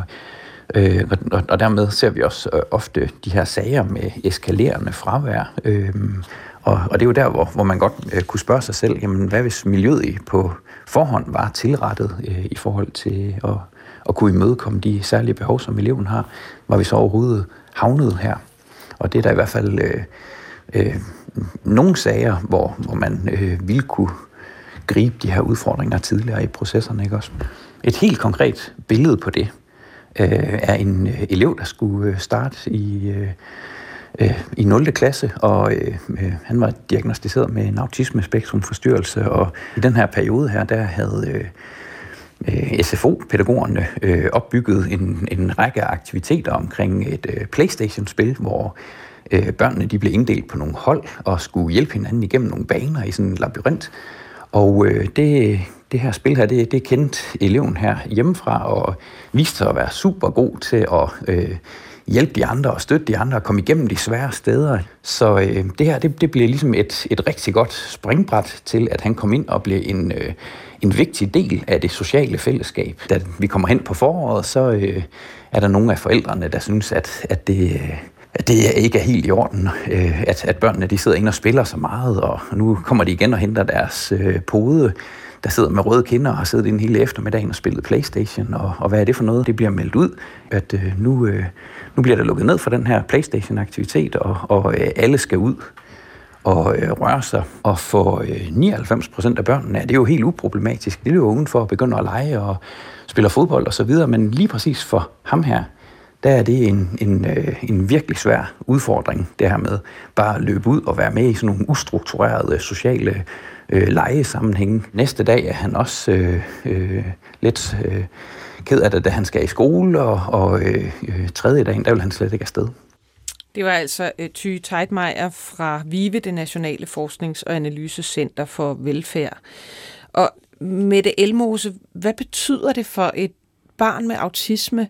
øh, og, og dermed ser vi også øh, ofte de her sager med eskalerende fravær. Øh, og, og det er jo der, hvor, hvor man godt øh, kunne spørge sig selv, jamen hvad hvis miljøet på forhånd var tilrettet øh, i forhold til at, at kunne imødekomme de særlige behov, som eleven har, var vi så overhovedet havnet her? Og det er der i hvert fald øh, øh, nogle sager, hvor, hvor man øh, ville kunne gribe de her udfordringer tidligere i processerne. Ikke også? Et helt konkret billede på det øh, er en øh, elev, der skulle øh, starte i, øh, øh i 0. klasse, og øh, øh, han var diagnostiseret med en forstyrrelse og i den her periode her, der havde øh, øh SFO-pædagogerne øh, opbygget en, en række aktiviteter omkring et øh, Playstation-spil, hvor øh, børnene de blev inddelt på nogle hold og skulle hjælpe hinanden igennem nogle baner i sådan en labyrint. Og øh, det, det her spil her, det, det kendte eleven her hjemmefra og viste sig at være super god til at øh, hjælpe de andre og støtte de andre og komme igennem de svære steder. Så øh, det her, det, det bliver ligesom et, et rigtig godt springbræt til, at han kom ind og blev en, øh, en vigtig del af det sociale fællesskab. Da vi kommer hen på foråret, så øh, er der nogle af forældrene, der synes, at, at det... Øh, at det ikke er helt i orden, øh, at, at børnene de sidder inde og spiller så meget, og nu kommer de igen og henter deres øh, pode, der sidder med røde kinder og har siddet inde hele eftermiddagen og spillet Playstation, og, og hvad er det for noget? Det bliver meldt ud, at øh, nu, øh, nu bliver der lukket ned for den her Playstation-aktivitet, og, og øh, alle skal ud og øh, røre sig. Og for øh, 99 procent af børnene er det jo helt uproblematisk. Det er jo for at begynde at lege og spille fodbold og så videre, men lige præcis for ham her, der er det en, en, øh, en virkelig svær udfordring, det her med bare at løbe ud og være med i sådan nogle ustrukturerede sociale øh, legesammenhænge. Næste dag er han også øh, øh, lidt øh, ked af det, da han skal i skole, og, og øh, øh, tredje dagen, der vil han slet ikke afsted. Det var altså uh, Ty Teitmeier fra VIVE, det Nationale Forsknings- og Analysecenter for Velfærd. Og Mette Elmose, hvad betyder det for et barn med autisme,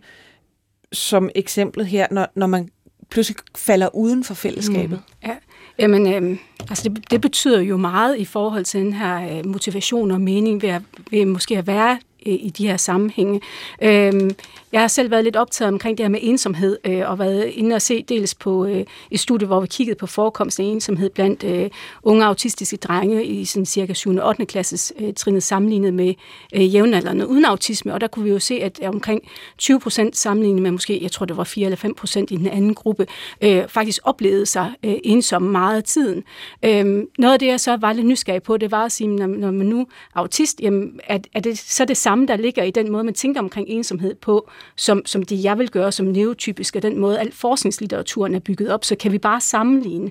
som eksemplet her, når, når man pludselig falder uden for fællesskabet? Mm. Ja, jamen, øh, altså det, det betyder jo meget i forhold til den her øh, motivation og mening ved, at, ved måske at være øh, Øh, i de her sammenhænge. Øh, jeg har selv været lidt optaget omkring det her med ensomhed, øh, og været inde og se dels på øh, et studie, hvor vi kiggede på forekomsten af ensomhed blandt øh, unge autistiske drenge i sådan cirka 7. og 8. klasses øh, trinnet sammenlignet med øh, jævnaldrende uden autisme, og der kunne vi jo se, at omkring 20 procent sammenlignet med måske, jeg tror det var 4 eller 5 procent i den anden gruppe, øh, faktisk oplevede sig øh, ensomme meget af tiden. Øh, noget af det, jeg så var lidt nysgerrig på, det var at sige, når, når man nu er autist, jamen, er, er det så det samme, der ligger i den måde, man tænker omkring ensomhed på, som, som det jeg vil gøre som neotypisk, og den måde, al forskningslitteraturen er bygget op, så kan vi bare sammenligne.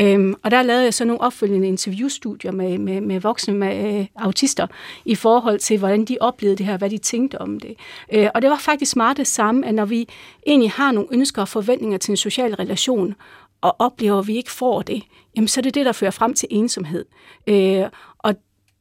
Øhm, og der lavede jeg så nogle opfølgende interviewstudier med, med, med voksne med øh, autister i forhold til, hvordan de oplevede det her, hvad de tænkte om det. Øh, og det var faktisk meget det samme, at når vi egentlig har nogle ønsker og forventninger til en social relation, og oplever, at vi ikke får det, jamen så er det det, der fører frem til ensomhed. Øh,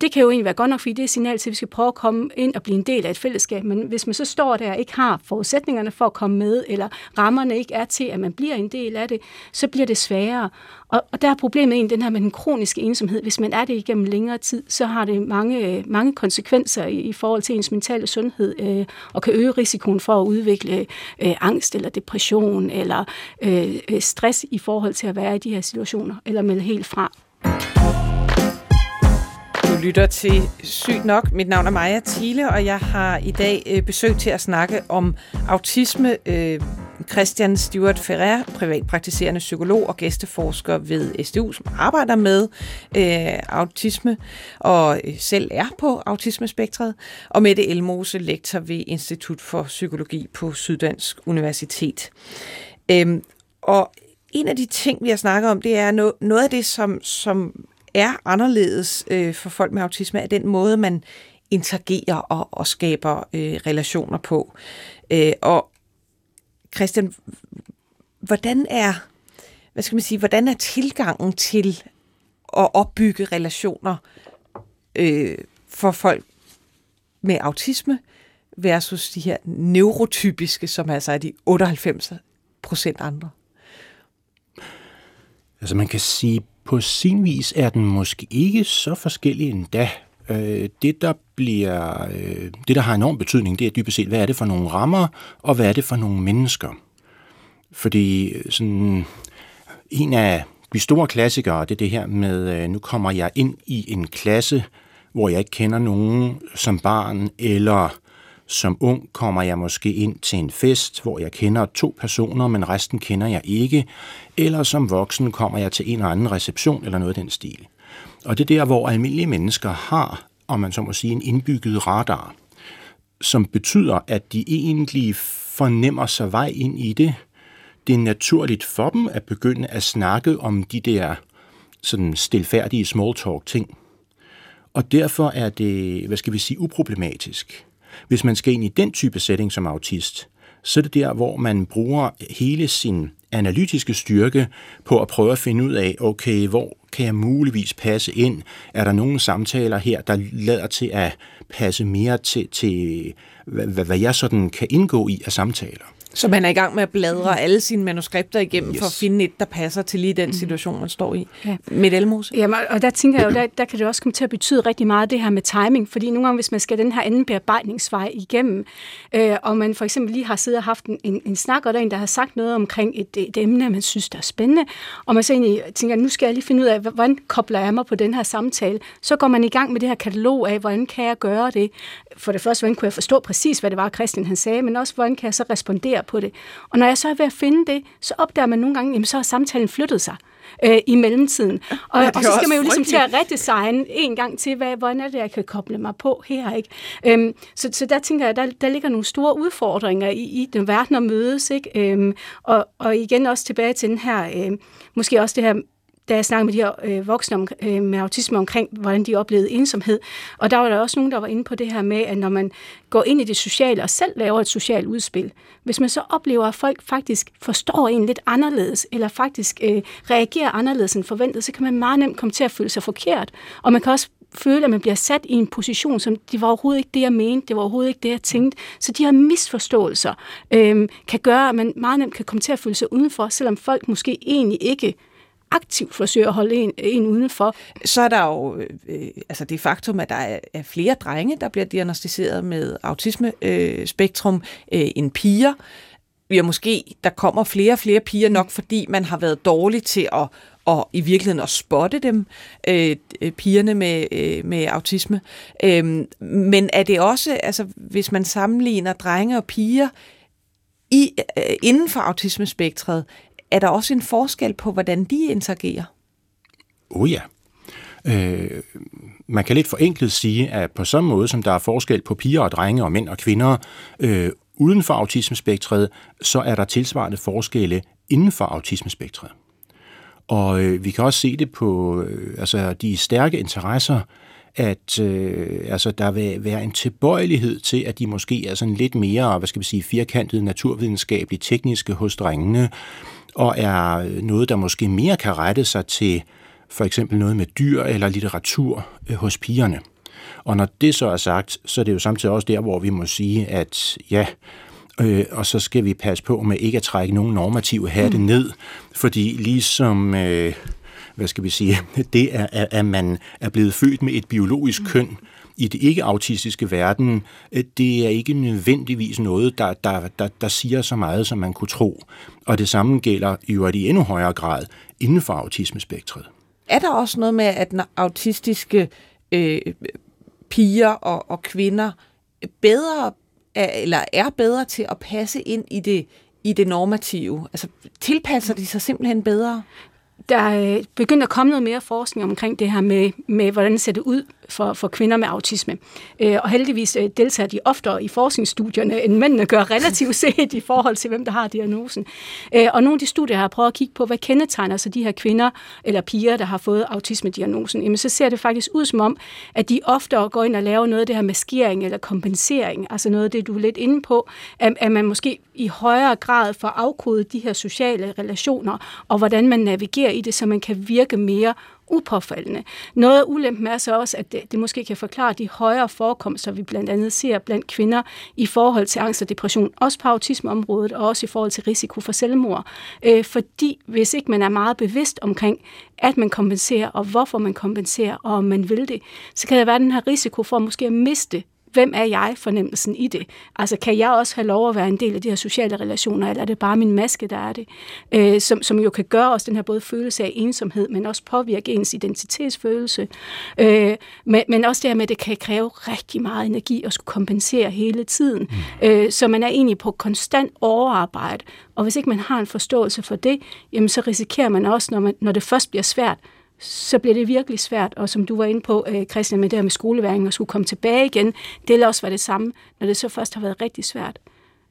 det kan jo egentlig være godt nok, fordi det er signal til, at vi skal prøve at komme ind og blive en del af et fællesskab. Men hvis man så står der og ikke har forudsætningerne for at komme med, eller rammerne ikke er til, at man bliver en del af det, så bliver det sværere. Og, og der er problemet egentlig den her med den kroniske ensomhed. Hvis man er det igennem længere tid, så har det mange, mange konsekvenser i, i forhold til ens mentale sundhed, øh, og kan øge risikoen for at udvikle øh, angst eller depression, eller øh, øh stress i forhold til at være i de her situationer, eller melde helt fra lytter til Sygt Nok. Mit navn er Maja Thiele, og jeg har i dag øh, besøg til at snakke om autisme. Øh, Christian Stuart Ferrer, privatpraktiserende psykolog og gæsteforsker ved SDU, som arbejder med øh, autisme og øh, selv er på autismespektret. Og Mette Elmose, lektor ved Institut for Psykologi på Syddansk Universitet. Øhm, og en af de ting, vi har snakket om, det er no- noget af det, som, som er anderledes øh, for folk med autisme, er den måde, man interagerer og, og skaber øh, relationer på. Øh, og Christian, hvordan er, hvad skal man sige, hvordan er tilgangen til at opbygge relationer øh, for folk med autisme versus de her neurotypiske, som altså er de 98 procent andre? Altså man kan sige, på sin vis er den måske ikke så forskellig endda. Øh, det, der bliver, øh, det, der har enorm betydning, det er dybest set, hvad er det for nogle rammer, og hvad er det for nogle mennesker? Fordi øh, sådan, en af de store klassikere, det er det her med, øh, nu kommer jeg ind i en klasse, hvor jeg ikke kender nogen som barn, eller som ung kommer jeg måske ind til en fest, hvor jeg kender to personer, men resten kender jeg ikke. Eller som voksen kommer jeg til en eller anden reception eller noget af den stil. Og det er der, hvor almindelige mennesker har, om man så må sige, en indbygget radar, som betyder, at de egentlig fornemmer sig vej ind i det. Det er naturligt for dem at begynde at snakke om de der sådan stilfærdige small talk ting. Og derfor er det, hvad skal vi sige, uproblematisk. Hvis man skal ind i den type setting som autist, så er det der, hvor man bruger hele sin analytiske styrke på at prøve at finde ud af, okay, hvor kan jeg muligvis passe ind? Er der nogle samtaler her, der lader til at passe mere til, til hvad, hvad jeg sådan kan indgå i af samtaler? Så man er i gang med at bladre alle sine manuskripter igennem yes. for at finde et, der passer til lige den situation, man står i. Ja. Med Elmose. Jamen, og der tænker jeg jo, der, der kan det også komme til at betyde rigtig meget det her med timing, fordi nogle gange, hvis man skal den her anden bearbejdningsvej igennem, øh, og man for eksempel lige har siddet og haft en, en, en snak, og der er en, der har sagt noget omkring et, et emne, man synes, der er spændende, og man så egentlig tænker, nu skal jeg lige finde ud af, hvordan kobler jeg mig på den her samtale, så går man i gang med det her katalog af, hvordan kan jeg gøre det? For det første, hvordan kunne jeg forstå præcis, hvad det var, Christian han sagde, men også, hvordan kan jeg så respondere på det. Og når jeg så er ved at finde det, så opdager man nogle gange, jamen så har samtalen flyttet sig øh, i mellemtiden. Og, ja, og så skal man jo ligesom til at redesigne en gang til, hvad, hvordan er det, jeg kan koble mig på her. ikke? Øhm, så, så der tænker jeg, der, der ligger nogle store udfordringer i, i den verden at mødes. Ikke? Øhm, og, og igen også tilbage til den her, øh, måske også det her da jeg snakkede med de her øh, voksne om, øh, med autisme omkring, hvordan de oplevede ensomhed. Og der var der også nogen, der var inde på det her med, at når man går ind i det sociale og selv laver et socialt udspil, hvis man så oplever, at folk faktisk forstår en lidt anderledes, eller faktisk øh, reagerer anderledes end forventet, så kan man meget nemt komme til at føle sig forkert. Og man kan også føle, at man bliver sat i en position, som det var overhovedet ikke det, jeg mente, det var overhovedet ikke det, jeg tænkte. Så de her misforståelser øh, kan gøre, at man meget nemt kan komme til at føle sig udenfor, selvom folk måske egentlig ikke aktivt forsøger at holde en, en udenfor. Så er der jo øh, øh, altså det faktum, at der er, er flere drenge, der bliver diagnostiseret med autisme-spektrum øh, øh, end piger. Vi har måske, der kommer flere og flere piger nok, fordi man har været dårlig til at og i virkeligheden at spotte dem, øh, øh pigerne med, øh, med autisme. Øh, men er det også, altså hvis man sammenligner drenge og piger i, øh, inden for autismespektret, er der også en forskel på, hvordan de interagerer? Oh ja. Øh, man kan lidt forenklet sige, at på samme måde som der er forskel på piger og drenge og mænd og kvinder øh, uden for autismespektret, så er der tilsvarende forskelle inden for autismespektret. Og øh, vi kan også se det på øh, altså de stærke interesser, at øh, altså, der vil være en tilbøjelighed til, at de måske er sådan lidt mere, hvad skal vi sige, firkantede naturvidenskabeligt tekniske hos drengene, og er noget, der måske mere kan rette sig til for eksempel noget med dyr eller litteratur øh, hos pigerne. Og når det så er sagt, så er det jo samtidig også der, hvor vi må sige, at ja, øh, og så skal vi passe på med ikke at trække nogen normative hatte mm. ned, fordi ligesom... Øh, hvad skal vi sige, det er, at man er blevet født med et biologisk mm. køn i det ikke-autistiske verden, øh, det er ikke nødvendigvis noget, der, der, der, der siger så meget, som man kunne tro. Og det samme gælder jo i endnu højere grad inden for autismespektret. Er der også noget med, at når autistiske øh, piger og, og kvinder bedre er, eller er bedre til at passe ind i det, i det normative? Altså tilpasser de sig simpelthen bedre? der er begyndt at komme noget mere forskning omkring det her med, med hvordan ser det ud for, for kvinder med autisme. Øh, og heldigvis øh, deltager de oftere i forskningsstudierne, end mændene gør relativt set i forhold til, hvem der har diagnosen. Øh, og nogle af de studier har prøvet at kigge på, hvad kendetegner så de her kvinder eller piger, der har fået autisme-diagnosen. Jamen, så ser det faktisk ud som om, at de oftere går ind og laver noget af det her maskering eller kompensering, altså noget af det, du er lidt inde på, at, at man måske i højere grad får afkodet de her sociale relationer, og hvordan man navigerer i det, så man kan virke mere upåfaldende. Noget af ulempen er så også, at det, det måske kan forklare de højere forekomster, vi blandt andet ser blandt kvinder i forhold til angst og depression, også på autismeområdet, og også i forhold til risiko for selvmord. Øh, fordi hvis ikke man er meget bevidst omkring, at man kompenserer, og hvorfor man kompenserer, og om man vil det, så kan der være den her risiko for at måske at miste hvem er jeg fornemmelsen i det? Altså kan jeg også have lov at være en del af de her sociale relationer, eller er det bare min maske, der er det? Øh, som, som jo kan gøre os den her både følelse af ensomhed, men også påvirke ens identitetsfølelse. Øh, men, men også det her med, at det kan kræve rigtig meget energi at skulle kompensere hele tiden. Mm. Øh, så man er egentlig på konstant overarbejde, og hvis ikke man har en forståelse for det, jamen så risikerer man også, når, man, når det først bliver svært, så bliver det virkelig svært. Og som du var inde på, øh, Christian, med det her med skoleværing og skulle komme tilbage igen, det vil også være det samme, når det så først har været rigtig svært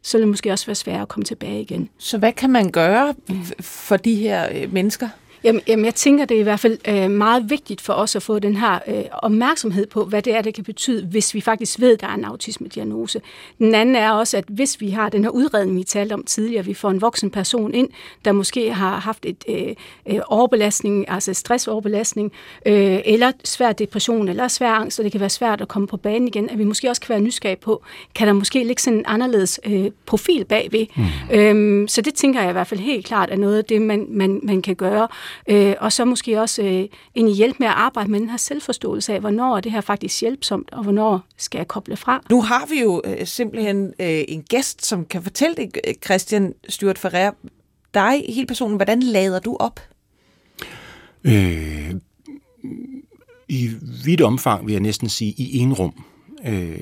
så vil det måske også være svært at komme tilbage igen. Så hvad kan man gøre øh, for de her øh, mennesker? Jamen, jamen jeg tænker, det er i hvert fald øh, meget vigtigt for os at få den her øh, opmærksomhed på, hvad det er, det kan betyde, hvis vi faktisk ved, at der er en autisme-diagnose. Den anden er også, at hvis vi har den her udredning, vi talte om tidligere, vi får en voksen person ind, der måske har haft et øh, øh, overbelastning, altså stressoverbelastning, øh, eller svær depression, eller svær angst, og det kan være svært at komme på banen igen, at vi måske også kan være nysgerrige på, kan der måske ligge sådan en anderledes øh, profil bagved. Mm. Øhm, så det tænker jeg i hvert fald helt klart er noget af det, man, man, man kan gøre. Øh, og så måske også øh, en hjælp med at arbejde med den her selvforståelse af, hvornår er det her faktisk hjælpsomt, og hvornår skal jeg koble fra. Nu har vi jo øh, simpelthen øh, en gæst, som kan fortælle det, øh, Christian Stuart Ferrer, dig helt personen, hvordan lader du op? Øh, I vidt omfang vil jeg næsten sige i en rum. Øh,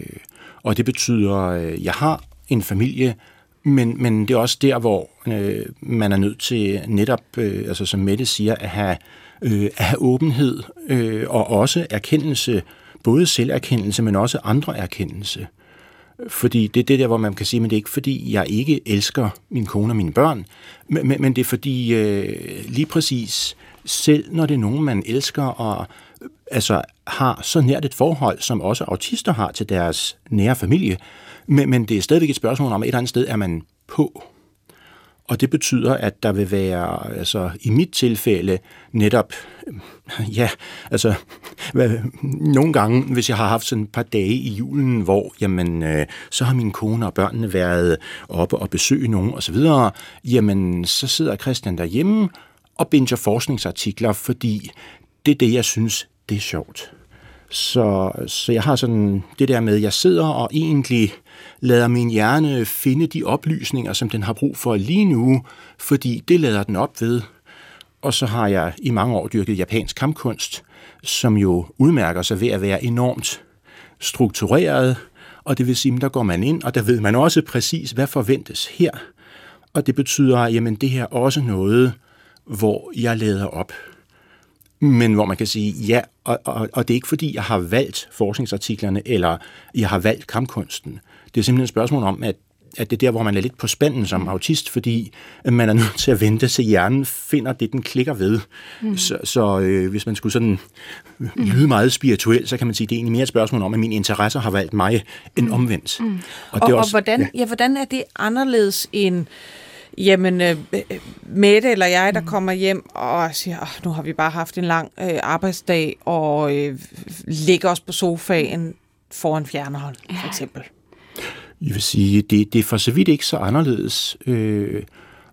og det betyder, at øh, jeg har en familie, men, men det er også der, hvor øh, man er nødt til netop, øh, altså som Mette siger, at have, øh, at have åbenhed øh, og også erkendelse, både selverkendelse, men også andre erkendelse. Fordi det er det der, hvor man kan sige, men det er ikke fordi, jeg ikke elsker min kone og mine børn, men, men, men det er fordi øh, lige præcis, selv når det er nogen, man elsker og altså, har så nært et forhold, som også autister har til deres nære familie, men, men det er stadigvæk et spørgsmål om, et eller andet sted er man på. Og det betyder, at der vil være, altså i mit tilfælde, netop, øh, ja, altså hvad, nogle gange, hvis jeg har haft sådan et par dage i julen, hvor, jamen, øh, så har min kone og børnene været oppe og besøge nogen osv., jamen, så sidder Christian derhjemme og binger forskningsartikler, fordi det er det, jeg synes, det er sjovt. Så, så jeg har sådan det der med, at jeg sidder og egentlig lader min hjerne finde de oplysninger, som den har brug for lige nu, fordi det lader den op ved. Og så har jeg i mange år dyrket japansk kampkunst, som jo udmærker sig ved at være enormt struktureret, og det vil sige, at der går man ind, og der ved man også præcis, hvad forventes her. Og det betyder, at jamen, det her er også noget, hvor jeg lader op men hvor man kan sige, ja, og, og, og det er ikke fordi, jeg har valgt forskningsartiklerne, eller jeg har valgt kampkunsten. Det er simpelthen et spørgsmål om, at at det er der, hvor man er lidt på spanden som autist, fordi man er nødt til at vente, til hjernen finder det, den klikker ved. Mm. Så, så øh, hvis man skulle sådan lyde meget spirituelt, så kan man sige, at det er egentlig mere et spørgsmål om, at mine interesser har valgt mig end mm. omvendt. Mm. Og, og, det er også, og hvordan, ja. Ja, hvordan er det anderledes end Jamen, øh, Mette eller jeg, der mm. kommer hjem og siger, oh, nu har vi bare haft en lang øh, arbejdsdag, og øh, ligger os på sofaen foran fjernerhold, for eksempel. Jeg vil sige, det, det er for så vidt ikke så anderledes. Øh,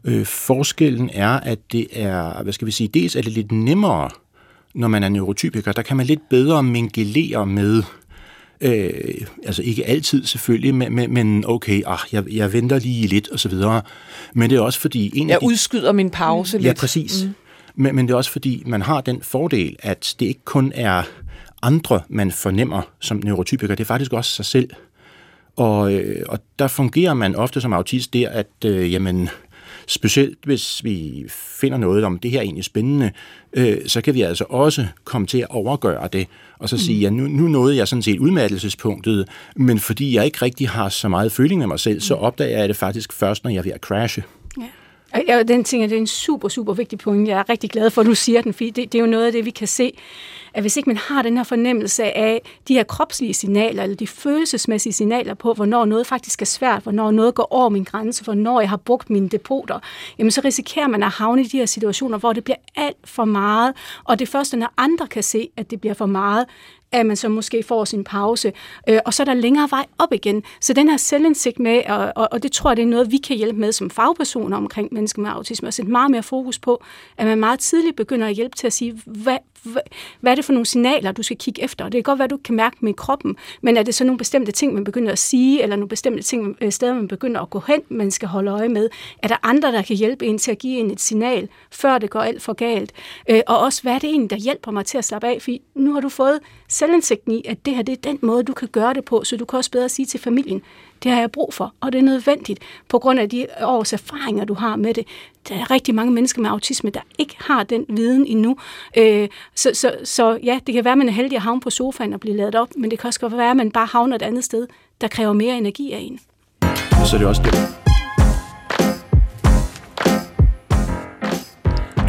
øh, forskellen er, at det er, hvad skal vi sige, dels er det lidt nemmere, når man er neurotypiker, der kan man lidt bedre mingelere med Øh, altså ikke altid selvfølgelig, men, men okay, ah, jeg, jeg venter lige lidt og så videre. Men det er også fordi... En jeg de, udskyder min pause lidt. Ja, præcis. Mm. Men, men det er også fordi, man har den fordel, at det ikke kun er andre, man fornemmer som neurotypiker, det er faktisk også sig selv. Og, øh, og der fungerer man ofte som autist der, at øh, jamen, specielt hvis vi finder noget om, det her er egentlig spændende, øh, så kan vi altså også komme til at overgøre det, og så sige, ja, nu, nu nåede jeg sådan set udmattelsespunktet, men fordi jeg ikke rigtig har så meget føling med mig selv, så opdager jeg det faktisk først, når jeg er ved at crashe. Ja, den ting, det er en super, super vigtig point. Jeg er rigtig glad for, at du siger den, for det, det er jo noget af det, vi kan se, at hvis ikke man har den her fornemmelse af de her kropslige signaler, eller de følelsesmæssige signaler på, hvornår noget faktisk er svært, hvornår noget går over min grænse, hvornår jeg har brugt mine depoter, jamen så risikerer man at havne i de her situationer, hvor det bliver alt for meget, og det første, når andre kan se, at det bliver for meget, at man så måske får sin pause, øh, og så er der længere vej op igen. Så den her selvindsigt med, og, og, og det tror jeg, det er noget, vi kan hjælpe med som fagpersoner omkring mennesker med autisme, at sætte meget mere fokus på, at man meget tidligt begynder at hjælpe til at sige, hvad, hvad, er det for nogle signaler, du skal kigge efter? Det kan godt være, at du kan mærke med kroppen, men er det så nogle bestemte ting, man begynder at sige, eller nogle bestemte ting, øh, steder, man begynder at gå hen, man skal holde øje med? Er der andre, der kan hjælpe en til at give en et signal, før det går alt for galt? Øh, og også, hvad er det egentlig, der hjælper mig til at slappe af? For nu har du fået selvindsigten i, at det her det er den måde, du kan gøre det på, så du kan også bedre sige til familien, det har jeg brug for, og det er nødvendigt på grund af de års erfaringer, du har med det. Der er rigtig mange mennesker med autisme, der ikke har den viden endnu. Øh, så, så, så ja, det kan være, at man er heldig at havne på sofaen og blive lavet op, men det kan også godt være, at man bare havner et andet sted, der kræver mere energi af en. Så det er også det.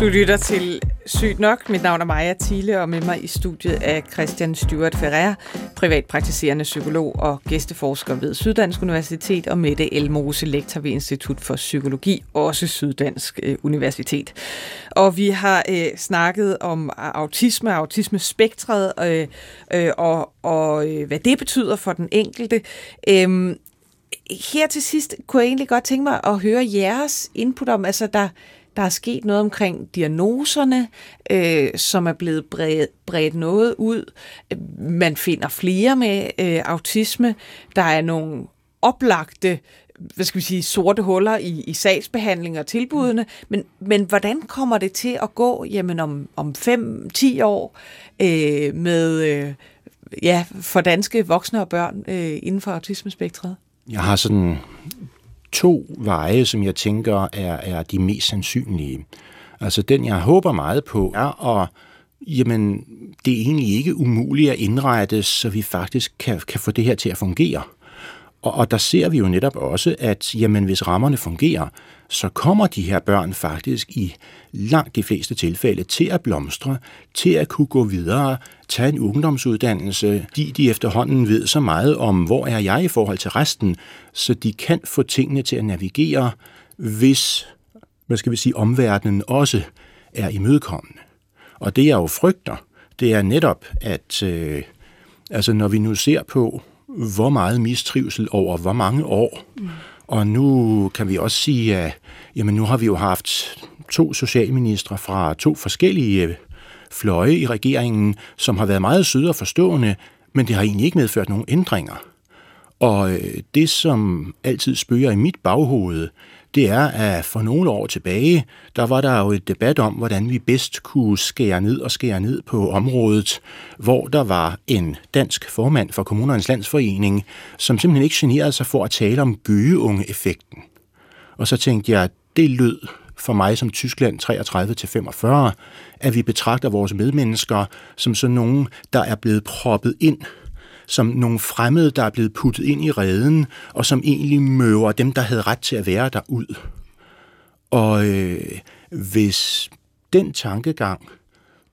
Du lytter til Sygt nok. Mit navn er Maja Thiele, og med mig i studiet er Christian Stuart Ferrer, privatpraktiserende psykolog og gæsteforsker ved Syddansk Universitet, og Mette Elmose, lektor ved Institut for Psykologi, også Syddansk øh, Universitet. Og vi har øh, snakket om autisme, autismespektret, øh, øh, og, og øh, hvad det betyder for den enkelte. Øh, her til sidst kunne jeg egentlig godt tænke mig at høre jeres input om, altså der der er sket noget omkring diagnoserne, øh, som er blevet bredt, bredt noget ud. Man finder flere med øh, autisme. Der er nogle oplagte hvad skal vi sige, sorte huller i, i sagsbehandling og tilbudene, men, men hvordan kommer det til at gå jamen om, om 5-10 år øh, med øh, ja, for danske voksne og børn øh, inden for autismespektret? Jeg har sådan to veje, som jeg tænker er, er de mest sandsynlige. Altså den, jeg håber meget på, er at jamen, det er egentlig ikke umuligt at indrette, så vi faktisk kan, kan få det her til at fungere. Og, og der ser vi jo netop også, at jamen, hvis rammerne fungerer, så kommer de her børn faktisk i langt de fleste tilfælde til at blomstre, til at kunne gå videre, tage en ungdomsuddannelse, de de efterhånden ved så meget om, hvor er jeg i forhold til resten, så de kan få tingene til at navigere, hvis, hvad skal vi sige, omverdenen også er imødekommende. Og det jeg jo frygter, det er netop, at øh, altså når vi nu ser på, hvor meget mistrivsel over hvor mange år, mm og nu kan vi også sige, at jamen nu har vi jo haft to socialministre fra to forskellige øh, fløje i regeringen, som har været meget søde og forstående, men det har egentlig ikke medført nogen ændringer. Og øh, det, som altid spøger i mit baghoved, det er, at for nogle år tilbage, der var der jo et debat om, hvordan vi bedst kunne skære ned og skære ned på området, hvor der var en dansk formand for Kommunernes Landsforening, som simpelthen ikke generede sig for at tale om gøgeunge-effekten. Og så tænkte jeg, det lød for mig som Tyskland 33-45, at vi betragter vores medmennesker som sådan nogen, der er blevet proppet ind som nogle fremmede, der er blevet puttet ind i reden, og som egentlig møver dem, der havde ret til at være der ud. Og øh, hvis den tankegang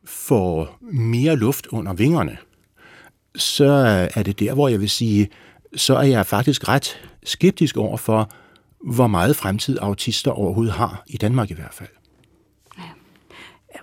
får mere luft under vingerne, så er det der, hvor jeg vil sige, så er jeg faktisk ret skeptisk over for, hvor meget fremtid autister overhovedet har, i Danmark i hvert fald.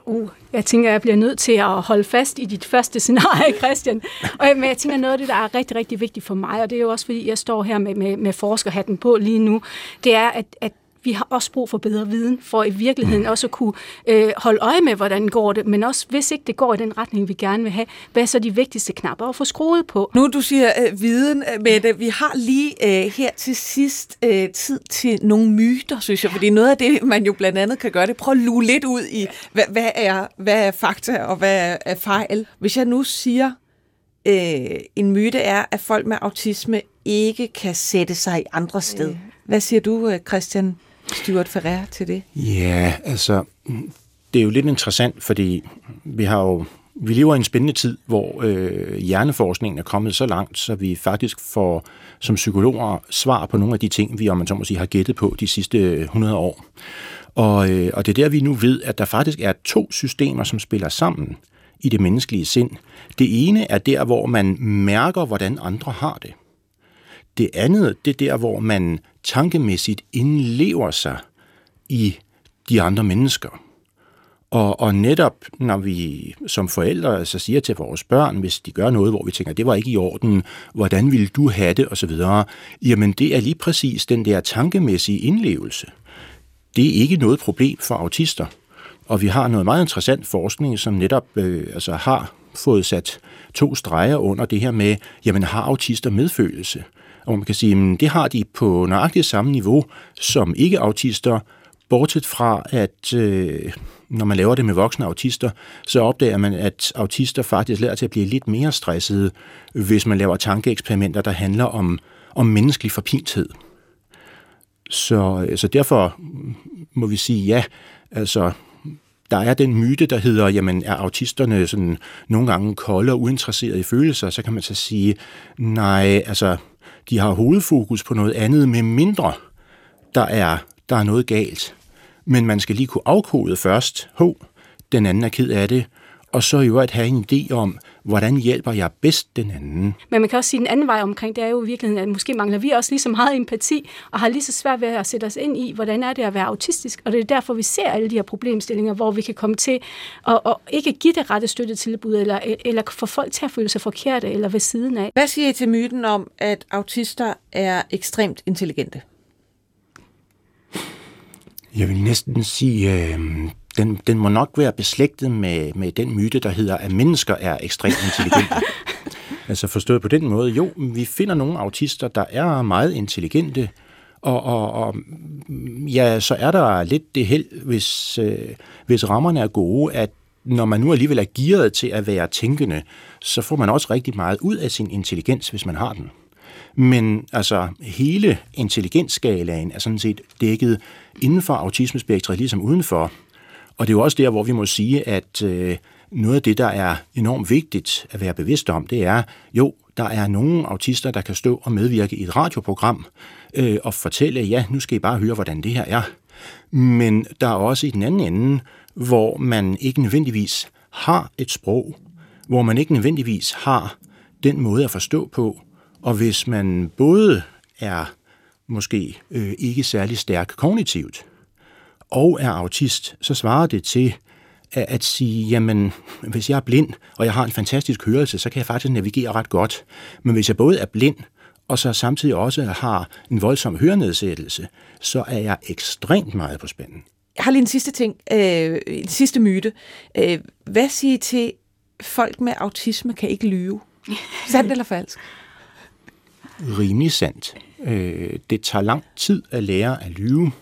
Uh, jeg tænker, jeg bliver nødt til at holde fast i dit første scenarie, Christian. Og, men jeg tænker, noget af det, der er rigtig, rigtig vigtigt for mig, og det er jo også, fordi jeg står her med, med, med forskerhatten på lige nu, det er, at, at vi har også brug for bedre viden, for i virkeligheden mm. også at kunne øh, holde øje med, hvordan går det, men også hvis ikke det går i den retning, vi gerne vil have, hvad er så de vigtigste knapper at få skruet på? Nu du siger øh, viden, øh, Mette, vi har lige øh, her til sidst øh, tid til nogle myter, synes jeg, fordi noget af det, man jo blandt andet kan gøre, det prøve at lue lidt ud i, hvad, hvad, er, hvad er fakta og hvad er, er fejl. Hvis jeg nu siger, øh, en myte er, at folk med autisme ikke kan sætte sig i andre sted. Hvad siger du, øh, Christian? Stuart Ferrer til det? Ja, altså, det er jo lidt interessant, fordi vi har jo vi lever i en spændende tid, hvor øh, hjerneforskningen er kommet så langt, så vi faktisk får som psykologer svar på nogle af de ting, vi om man så må sige, har gættet på de sidste øh, 100 år. Og, øh, og det er der, vi nu ved, at der faktisk er to systemer, som spiller sammen i det menneskelige sind. Det ene er der, hvor man mærker, hvordan andre har det. Det andet, det er der, hvor man tankemæssigt indlever sig i de andre mennesker. Og, og netop når vi som forældre altså siger til vores børn, hvis de gør noget, hvor vi tænker, det var ikke i orden, hvordan ville du have det, osv., jamen det er lige præcis den der tankemæssige indlevelse. Det er ikke noget problem for autister. Og vi har noget meget interessant forskning, som netop øh, altså har fået sat to streger under det her med, jamen har autister medfølelse? Og man kan sige, at det har de på nøjagtigt samme niveau som ikke-autister, bortset fra, at øh, når man laver det med voksne autister, så opdager man, at autister faktisk lærer til at blive lidt mere stressede, hvis man laver tankeeksperimenter, der handler om, om menneskelig forpinthed. Så, øh, så derfor må vi sige, ja, altså der er den myte, der hedder, jamen er autisterne sådan nogle gange kolde og uinteresserede i følelser, så kan man så sige, nej, altså de har hovedfokus på noget andet, med mindre der er, der er noget galt. Men man skal lige kunne afkode først, ho, den anden er ked af det, og så jo at have en idé om, hvordan hjælper jeg bedst den anden. Men man kan også sige, at den anden vej omkring, det er jo i virkeligheden, at måske mangler vi også lige så meget empati, og har lige så svært ved at sætte os ind i, hvordan er det at være autistisk, og det er derfor, vi ser alle de her problemstillinger, hvor vi kan komme til at, at ikke give det rette støttetilbud, eller, eller få folk til at føle sig forkerte eller ved siden af. Hvad siger I til myten om, at autister er ekstremt intelligente? Jeg vil næsten sige, øh, den, den må nok være beslægtet med, med den myte, der hedder, at mennesker er ekstremt intelligente. altså forstået på den måde, jo, vi finder nogle autister, der er meget intelligente, og, og, og ja, så er der lidt det held, hvis, øh, hvis rammerne er gode, at når man nu alligevel er gearet til at være tænkende, så får man også rigtig meget ud af sin intelligens, hvis man har den. Men altså, hele intelligensskalaen er sådan set dækket inden for autismespektret, ligesom udenfor. Og det er jo også der, hvor vi må sige, at øh, noget af det, der er enormt vigtigt at være bevidst om, det er, jo, der er nogle autister, der kan stå og medvirke i et radioprogram øh, og fortælle, ja, nu skal I bare høre, hvordan det her er. Men der er også i den anden ende, hvor man ikke nødvendigvis har et sprog, hvor man ikke nødvendigvis har den måde at forstå på, og hvis man både er måske øh, ikke særlig stærk kognitivt, og er autist, så svarer det til at, at sige, jamen, hvis jeg er blind, og jeg har en fantastisk hørelse, så kan jeg faktisk navigere ret godt. Men hvis jeg både er blind, og så samtidig også har en voldsom hørenedsættelse, så er jeg ekstremt meget på spænden. Jeg har lige en sidste ting, øh, en sidste myte. Øh, hvad siger I til, folk med autisme kan ikke lyve? Sandt eller falsk? Rimelig sandt. Øh, det tager lang tid at lære at lyve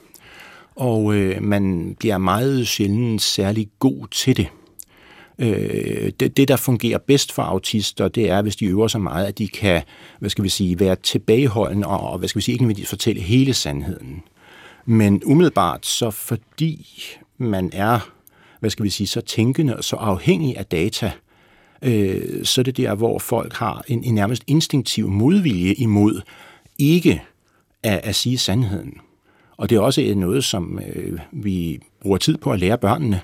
og øh, man bliver meget sjældent særlig god til det. Øh, det. Det, der fungerer bedst for autister, det er, hvis de øver sig meget, at de kan hvad skal vi sige, være tilbageholdende og, hvad skal vi sige, ikke nødvendigvis fortælle hele sandheden. Men umiddelbart, så fordi man er, hvad skal vi sige, så tænkende og så afhængig af data, øh, så er det der, hvor folk har en, en nærmest instinktiv modvilje imod ikke at, at sige sandheden. Og det er også noget, som øh, vi bruger tid på at lære børnene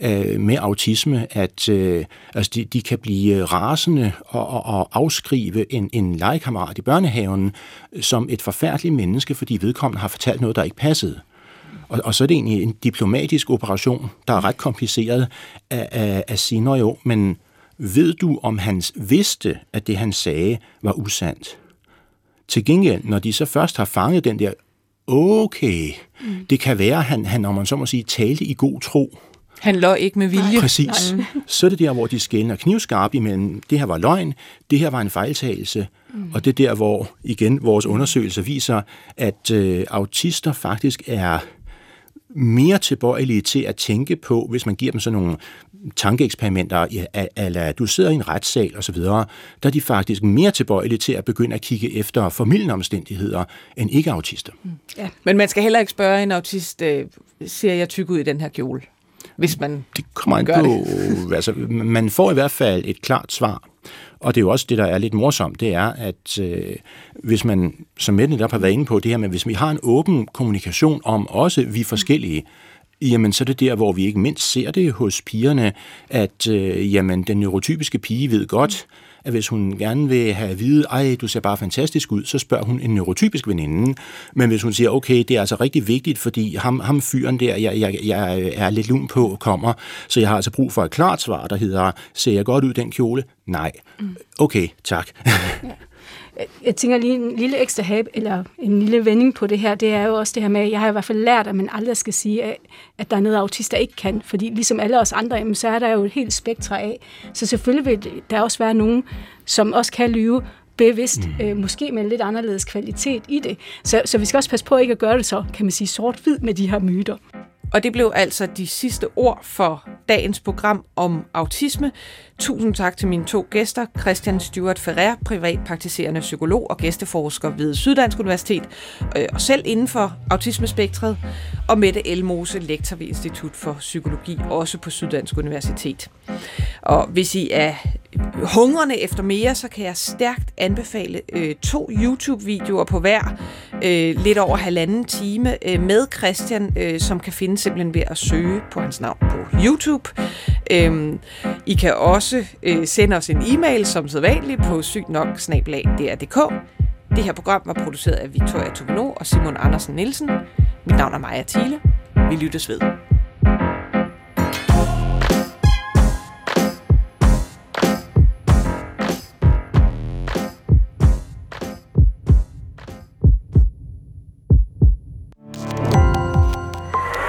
øh, med autisme, at øh, altså de, de kan blive rasende og, og, og afskrive en, en legekammerat i børnehaven øh, som et forfærdeligt menneske, fordi vedkommende har fortalt noget, der ikke passede. Og, og så er det egentlig en diplomatisk operation, der er ret kompliceret at, at, at sige, nå jo, men ved du, om han vidste, at det han sagde var usandt? Til gengæld, når de så først har fanget den der, okay, mm. det kan være, han, han, om man så må sige, talte i god tro. Han lå ikke med vilje. Nej. Præcis. Nej. Så er det der, hvor de skældner knivskarpe imellem, det her var løgn, det her var en fejltagelse, mm. og det er der, hvor igen vores undersøgelser viser, at øh, autister faktisk er mere tilbøjelige til at tænke på, hvis man giver dem sådan nogle tankeeksperimenter, eller du sidder i en retssal osv., der er de faktisk mere tilbøjelige til at begynde at kigge efter formidlende omstændigheder end ikke-autister. Mm. Ja. Men man skal heller ikke spørge en autist, øh, ser jeg tyk ud i den her kjole? Hvis man det kommer an på, det. altså, man får i hvert fald et klart svar. Og det er jo også det, der er lidt morsomt, det er, at øh, hvis man, som Mette netop har været inde på, det her men hvis vi har en åben kommunikation om også vi er forskellige, jamen så er det der, hvor vi ikke mindst ser det hos pigerne, at øh, jamen, den neurotypiske pige ved godt, at hvis hun gerne vil have at vide, ej, du ser bare fantastisk ud, så spørger hun en neurotypisk veninde. Men hvis hun siger, okay, det er altså rigtig vigtigt, fordi ham, ham fyren der, jeg, jeg, jeg er lidt lun på, kommer, så jeg har altså brug for et klart svar, der hedder, ser jeg godt ud den kjole? Nej. Mm. Okay, tak. jeg tænker lige en lille ekstra hab, eller en lille vending på det her, det er jo også det her med, jeg har i hvert fald lært, at man aldrig skal sige, at der er noget, autister ikke kan, fordi ligesom alle os andre, så er der jo et helt spektra af. Så selvfølgelig vil der også være nogen, som også kan lyve, bevidst, mm. øh, måske med en lidt anderledes kvalitet i det. Så, så vi skal også passe på ikke at gøre det så, kan man sige, sort-hvid med de her myter. Og det blev altså de sidste ord for dagens program om autisme. Tusind tak til mine to gæster, Christian Stuart Ferrer, privatpraktiserende psykolog og gæsteforsker ved Syddansk Universitet, øh, og selv inden for autismespektret, og Mette Elmose, lektor ved Institut for Psykologi, også på Syddansk Universitet. Og hvis I er hungrende efter mere, så kan jeg stærkt anbefale øh, to YouTube-videoer på hver, øh, lidt over halvanden time, øh, med Christian, øh, som kan findes simpelthen ved at søge på hans navn på YouTube. Øh, I kan også øh, sende os en e-mail, som sædvanligt, på sygt nok Det her program var produceret af Victoria Tuveno og Simon Andersen Nielsen. Mit navn er Maja Thiele. Vi lyttes ved.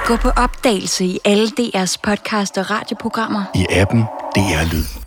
Gå på opdagelse i alle DR's podcast og radioprogrammer. I appen DR Lyd.